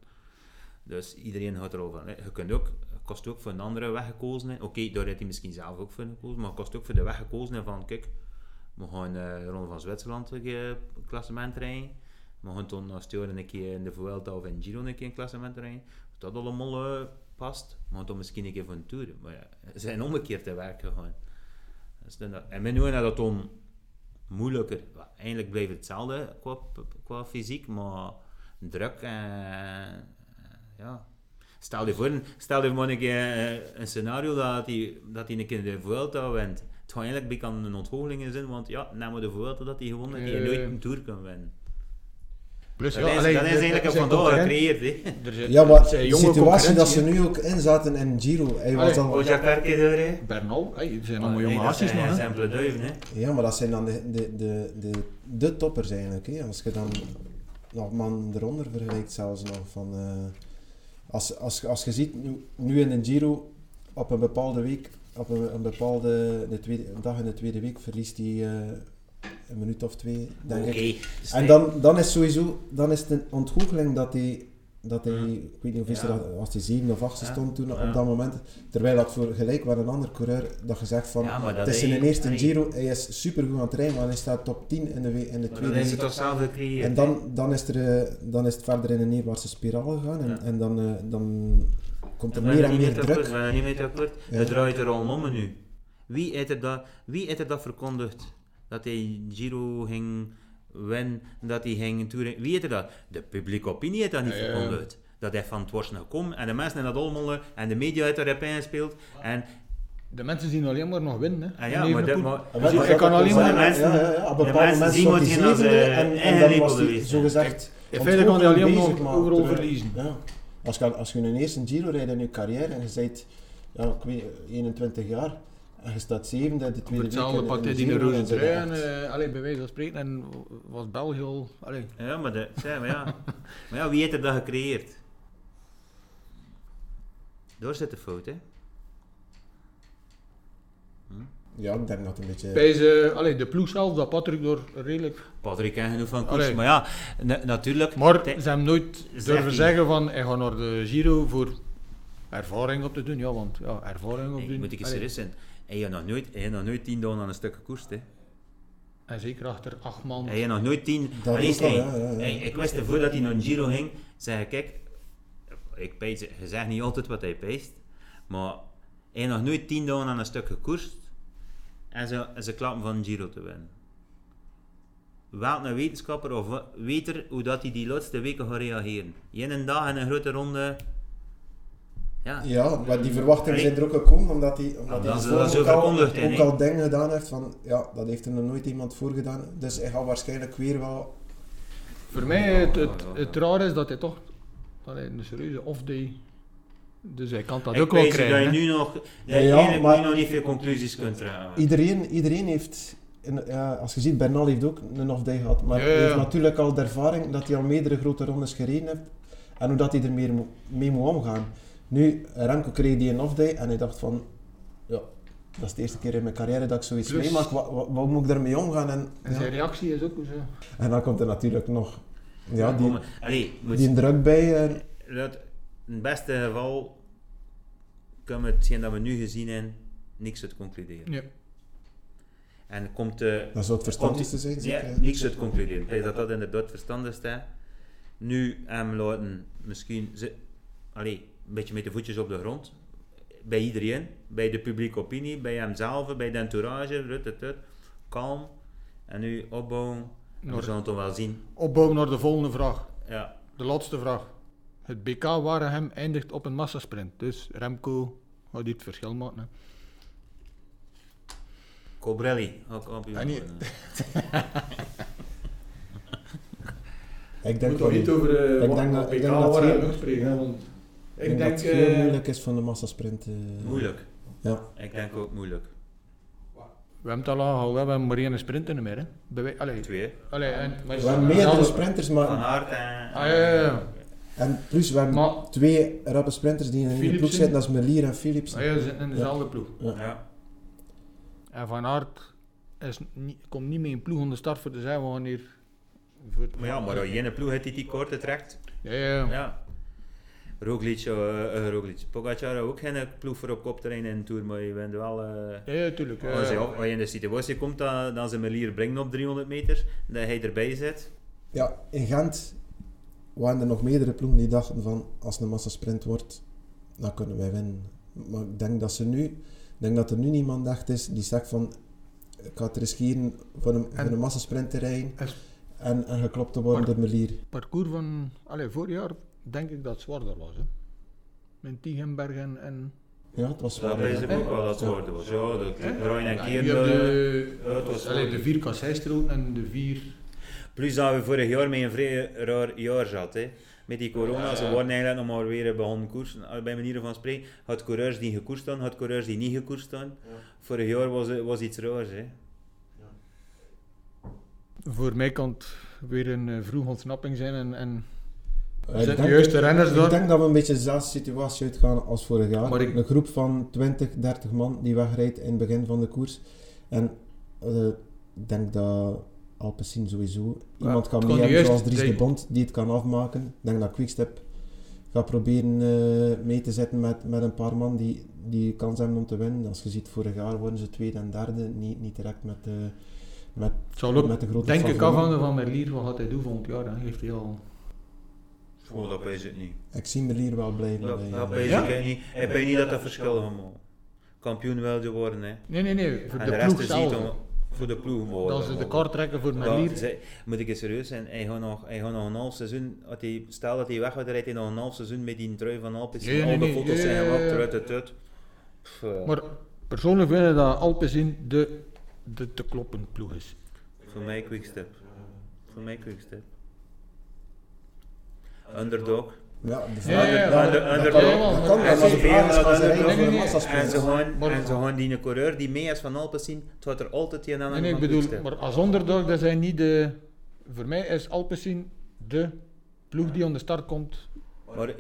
Dus iedereen gaat erover. Je kunt ook, kost ook voor een andere weg gekozen. Oké, daar heeft hij misschien zelf ook voor gekozen, maar kost ook voor de weg gekozen van kijk, we gaan eh, de Ronde van Zwitserland een klassement rijden. We gaan toen als een keer in de Vuelta of in Giro een keer een klassement rijden. Dat allemaal eh, past, gaan dan misschien een keer voor een tour. Maar ja, ze zijn omgekeerd te werk gegaan. Dus dat- en mijn nu dat dan moeilijker. Eigenlijk blijft het hetzelfde qua, qua fysiek, maar druk en ja. Stel je voor, stel je maar een keer eh, een scenario dat hij, dat hij een keer de Vuelta wint. Het gaat eigenlijk een beetje een ontgoocheling zijn, want ja, na de Vuelta dat hij gewonnen je Eh. nooit een Tour kan winnen. Plus, Dat is, allee, dat is eigenlijk een zijn concurrenten- gecreëerd. hè. er zijn- Ja, maar zijn de situatie dat ze nu ook in zaten in Giro, hij was Hoe Jacques hè? hè. Bernal, hey, er zijn allemaal jonge dat haasjes zijn nog. hè. simpele duiven, hè. ja, maar dat zijn dan de, de, de, de, de toppers eigenlijk. Hè. Als je dan nog man eronder vergelijkt zelfs nog van... eh, als, als, als je ziet, nu, nu in de Giro, op een bepaalde week, op een, een bepaalde de tweede, een dag in de tweede week, verliest hij eh, een minuut of twee, denk ik. En dan, dan is sowieso dan is het een ontgoocheling dat hij, dat hij Ja. ik weet niet of is Ja. er, als hij zeven of achtste Ja. stond toen Ja. op dat moment, terwijl dat voor gelijk waar een ander coureur dat gezegd van, het is in de eerste. Giro, hij is super goed aan het rijden, maar hij staat top 10 in de, in de tweede dat is het zelf gecreëerd. En dan, dan, is er, eh, dan is het verder in een neerwaartse spiraal gegaan en, en dan, eh, dan komt er meer er en meer mee druk. ben er niet akkoord. Het draait er al om nu. Wie heeft er dat, wie heeft er dat verkondigd? Dat hij Giro ging winnen, dat hij ging toeren. Wie er dat? De publieke opinie heeft dat niet Ja, ja, ja. verkondigd. Dat hij van het worst gekomen en de mensen hebben dat allemaal eh, en de media heeft erop ingespeeld. En De mensen zien alleen maar nog winnen. Hè. Ah ja, in maar ik wat kan alleen maar... de mensen- ja, ja, de een bepaald mensen moment zien wat hij hij als, eh, en, dan zo gezegd In feite kan hij alleen maar overal verliezen. Ja. Als, je, als je een eerste Giro rijdt in je carrière en je bent ja, ik weet, 21 jaar en je staat zevende de tweede week hetzelfde de hij die Giro, roze trui en echt- eh, allee, bij wijze van spreken en was België al... Allee, Ja, maar, de, zeg, maar, ja. maar ja, wie heeft er dat gecreëerd? Daar zit de fout, hè? Ja, ik denk dat het een beetje... bij ze, allee, de ploeg zelf, dat Patrick door redelijk... Patrick heeft genoeg van koers. Allee. Maar ja, na- natuurlijk. Maar ze hebben nooit durven zeggen van, hij gaat naar de Giro voor ervaring op te doen, ja, want ja, ervaring op Hey, doen. moet ik eens serieus zijn. Hij heeft nog nooit, hij nog nooit tien dagen aan een stuk gekoerst. Hè. En zeker achter acht man. Hij heeft nog nooit tien... Dat Allee, hij- ja, ja, ja. ik wist ervoor dat hij naar een Giro ging, zei ik, kijk, ik pees, je zegt niet altijd wat hij peest, maar hij heeft nog nooit tien dagen aan een stuk gekoerst en ze, en ze klappen van een Giro te winnen. Welk een wetenschapper of wa- weet er hoe dat hij die laatste weken gaat reageren? In een dag en een grote ronde... Ja, Ja, maar die verwachtingen zijn er ook gekomen omdat hij, omdat Ah, hij dat dat ook, al, ook dingen gedaan heeft van, ja, dat heeft er nog nooit iemand voor gedaan. Dus hij gaat waarschijnlijk weer wel... Voor mij het, het, het raar is dat hij toch allee, een serieuze off-day. Dus hij kan dat ik ook wel krijgen. dat je nu nog, dat Ja, ja, maar- nu nog niet veel conclusies kunt trekken. Iedereen, iedereen heeft, in- ja, als je ziet, Bernal heeft ook een off-day gehad, maar Ja, hij ja, heeft ja. natuurlijk al de ervaring dat hij al meerdere grote rondes gereden heeft en hoe dat hij er meer mee moet omgaan. Nu, Remco kreeg die een off-day en hij dacht van, ja, dat is de eerste keer in mijn carrière dat ik zoiets Plus- meemaak, wat, wat, wat moet ik daarmee omgaan? En, En ja. zijn reactie is ook zo. en dan komt er natuurlijk nog ja, die, Allee, moet die druk bij. En, dat, in het beste geval kunnen we hetgeen dat we nu gezien hebben, niks uit concluderen. Ja. En komt de... dat zou het verstandigste zijn, Ja, zeker. niks uit concluderen. Ik dat dat inderdaad het verstandigste is. Nu hem laten misschien ze, allee, een beetje met de voetjes op de grond. Bij iedereen. Bij de publieke opinie, bij hemzelf, bij de entourage. Rut, rut, rut. Kalm. En nu opbouwen. En we zullen het toch wel zien. Opbouwen naar de volgende vraag. Ja. De laatste vraag. Het BK Waregem eindigt op een massasprint. Dus Remco gaat dit verschil maken. Hè. Cobrelli, ook kampioen. Ah, nee. Ik denk, wel niet. over Ik denk dat- ik denk dat het heel- spreken. ja. Ik ik denk dat het heel eh, moeilijk is van de massasprint. eh. Moeilijk. Ja. Ik denk ook moeilijk. we hebben het al we hebben maar één sprinter meer. Hè. Bij wij- allee, Twee. allee, en, maar We hebben meerdere sprinters, Van maar Aert en... Ah, ja, ja, ja. en plus we hebben Maar twee rappe sprinters die in de ploeg zitten, dat is Melier en Philips. ah, ja, ze zitten in dezelfde ploeg. Ja. En Van Aert is niet, komt niet mee in ploeg om de start voor te zijn wanneer... Voor Maar ja, maar als je in een ploeg hebt die die korte trekt, Ja, ja, ja. Roglic, eh eh, Roglic. Pogacar had ook geen ploeg voor op kop te rijden in de Tour, maar je bent wel... eh, Ja, ja, tuurlijk. als, je, eh, op- als je in de situatie komt dat, dat ze Melier brengen op 300 meter, dat hij erbij zit. Ja, in Gent waren er nog meerdere ploegen die dachten van als het een massasprint wordt, dan kunnen wij winnen. Maar ik denk dat ze nu, ik denk dat er nu niemand echt is die zegt van ik ga het riskeren voor een, En- voor een massasprint te rijden en, en geklopt te worden door Melier. parcours van allee, vorig jaar denk ik dat het zwaarder was. Hè. Met Tigenberg en... en Ja, het was Dat wel. is ja. ook wel dat soort was. Ja, dat draaien en hebt eh, de, de vier kasseistroken en de vier... Plus dat we vorig jaar met een vrij raar jaar zat. Hè. Met die corona, ze waren eigenlijk nog maar weer begonnen koersen. eh, Bij manier van spreken, had coureurs die gekoerst staan, had coureurs die niet gekoerst staan. Vorig jaar was, het- was iets raars. Hè. Voor mij kan het weer een eh, vroeg ontsnapping zijn en... en Ik Zijn de denk- juiste renners Ik door? denk dat we een beetje dezelfde situatie uitgaan als vorig jaar. Ik- Een groep van 20, 30 man die wegrijdt in het begin van de koers. En eh, ik denk dat Alpecin sowieso iemand kan mee hebben zoals Dries de. Bond die het kan afmaken. Ik denk dat Quickstep gaat proberen eh, mee te zetten met, met een paar man die, die kans hebben om te winnen. Als je ziet, vorig jaar worden ze tweede en derde, niet, niet direct met, eh, met, met de grote denk ik, afhangen van Merlier. Wat gaat hij doen volgend jaar? Hè. Heeft hij al... Dat weet ik niet. Ik zie Melier wel blijven. Dat, bij, dat weet Ja? ik niet. Ik weet niet dat dat verschil maken. Kampioen wil je worden. Hè. Nee, nee, nee. Voor En de, de rest ploeg is niet zelf. om, voor de ploeg worden. Dat ze de kaart trekken voor zij- moet ik eens serieus zijn, hij gaat nog, hij gaat nog een half seizoen, hij, stel dat hij weg gaat, dan rijdt hij nog een half seizoen met die trui van Alpes. Ja, al nee, de nee, foto's zijn gemaakt, eruit, eruit. Pff, eh, Maar persoonlijk vind ik dat Alpecin de, de te kloppen ploeg is. voor mij quickstep. Voor mij quickstep. Underdog. Ja, de Ja, ja, ja. ja, Ja? En ze gaan, Maar- en ze gaan die een coureur die mee is van Alpes zien, het gaat er altijd een aan Nee, nee, ik bedoel, maar als underdog, dat zijn niet de... Voor mij is Alpecin de ploeg die aan de start komt. Maar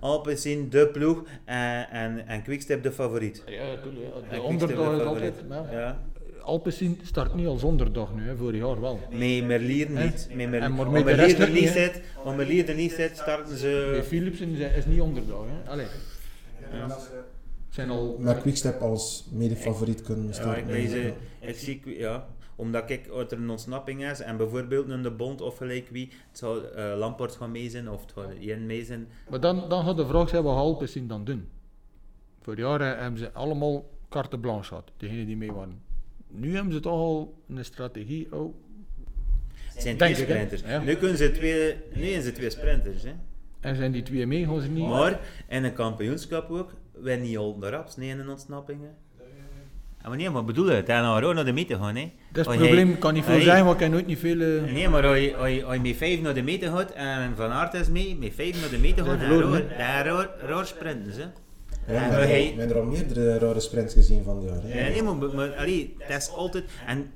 Alpes zien de ploeg en, en, en Quickstep de favoriet. Ja, natuurlijk. En De de is altijd... Ja. Alpecin start niet als underdog nu, hè, vorig jaar wel. Met Merlier niet. Met Merlier. En maar met de Merlier er niet zit, als Merlier er niet zit, starten ze... Philipsen is, niet underdog. Hè. Allee. zijn al... met Quickstep als mede-favoriet kunnen Ja, starten. ik, weet ze, ik zie, ja, omdat ik uit er een ontsnapping is en bijvoorbeeld in de bond of gelijk wie, het zou eh, Lampard gaan mee zijn of het zou Jen mee zijn. Maar dan, dan gaat de vraag zijn wat Halpes zien dan doen. Voor jaren hebben ze allemaal carte blanche gehad, degenen die mee waren. Nu hebben ze toch al een strategie. Oh, Het zijn twee ik, sprinters. Ja. Nu, kunnen ze twee, nu zijn ze twee sprinters. Hè. en zijn die twee mee, gaan ze niet. Maar in een kampioenschap ook, wij niet al de raps, nee in een ontsnapping. Hè. Ja, maar nee, maar bedoel het, nou naar de meter gaan. Hè. Dat is het probleem, kan niet veel zijn, want ik heb nooit niet veel... eh, Nee, maar als je, als, je, als je met vijf naar de meter gaat en Van Aert is mee, met vijf naar de meter Zijn gaat, raar, raar sprinten ze. Ja, En we hebben hij- er- we hebben er al meerdere rare sprints gezien van het jaar. Ja, nee, maar, maar allee, dat is altijd... En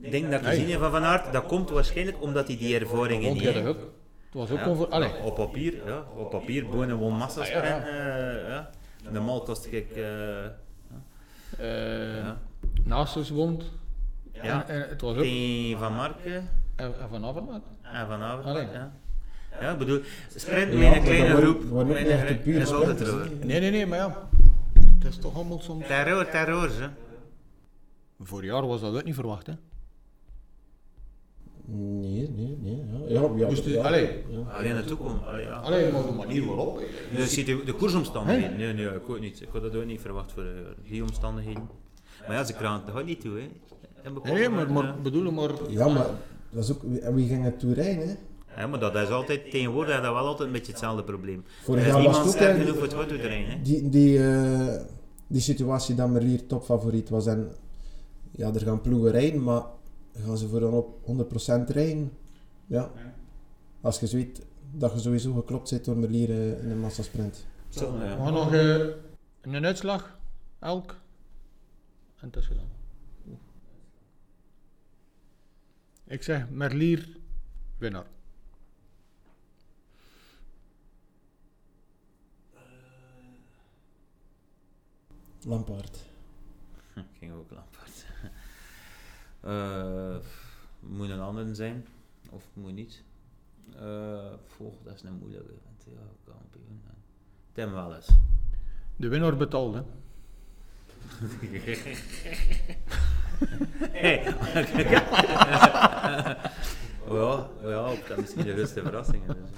ik denk dat gezien hebt van Van Aert, dat komt waarschijnlijk omdat hij die ervaringen niet dat heeft. Het was ook Ja, comfort. Allee, Op papier, ja, op papier, bonen won massa ja, ja. eh, ja. Normaal kost ik... eh eh ja. naast ons woont. Ja. En, en het was ook. Van Marken En, en van Avermaat. en Van Avermaet, Allee. ja. Ja, ik bedoel, sprint Ja, met een kleine groep, wordt- niet een- echt de pure is. Nee, nee, nee, maar ja. Het is toch allemaal soms. Terror, terror, hè. Vorig jaar was dat ook niet verwacht, hè? Nee, nee, nee. Ja, ja, ja, Dus de- ja, allee. ja. Alleen naartoe komen, allee, ja. Alleen maar de manier waarop. Dus ziet de, de koersomstandigheden? Nee, nee, ik ook niet. Ik had dat ook niet verwacht voor eh, die omstandigheden. Maar ja, ze kraan het niet toe, hè. Nee, maar, maar bedoel maar. Ja, maar dat is ook, en wie ging het toe rijden? Hè? Ja, maar dat is altijd, tegenwoordig is dat wel altijd een beetje hetzelfde probleem. Vorig er is jaar was niemand het ook, sterk genoeg voor het auto te rijden, hè. Die, die, eh, die situatie dat Merlier topfavoriet was en ja, er gaan ploegen rijden, maar gaan ze voor dan op 100% rijden? Ja. Als je weet dat je sowieso geklopt zit door Merlier eh, in een massasprint. Zo, We ja. gaan nog eh, een uitslag, elk. En het is gedaan. Ik zeg Merlier, winnaar. Lampaard. Hm, ging ook Lampard. Eh, moet een ander zijn, of moet niet. Eh volg, dat is een moeilijke. Want ja, kampioen. Tim wel eens. De winnaar betaalt, hè? Hey. ja, ja, dat misschien de grootste verrassing. is, Dus.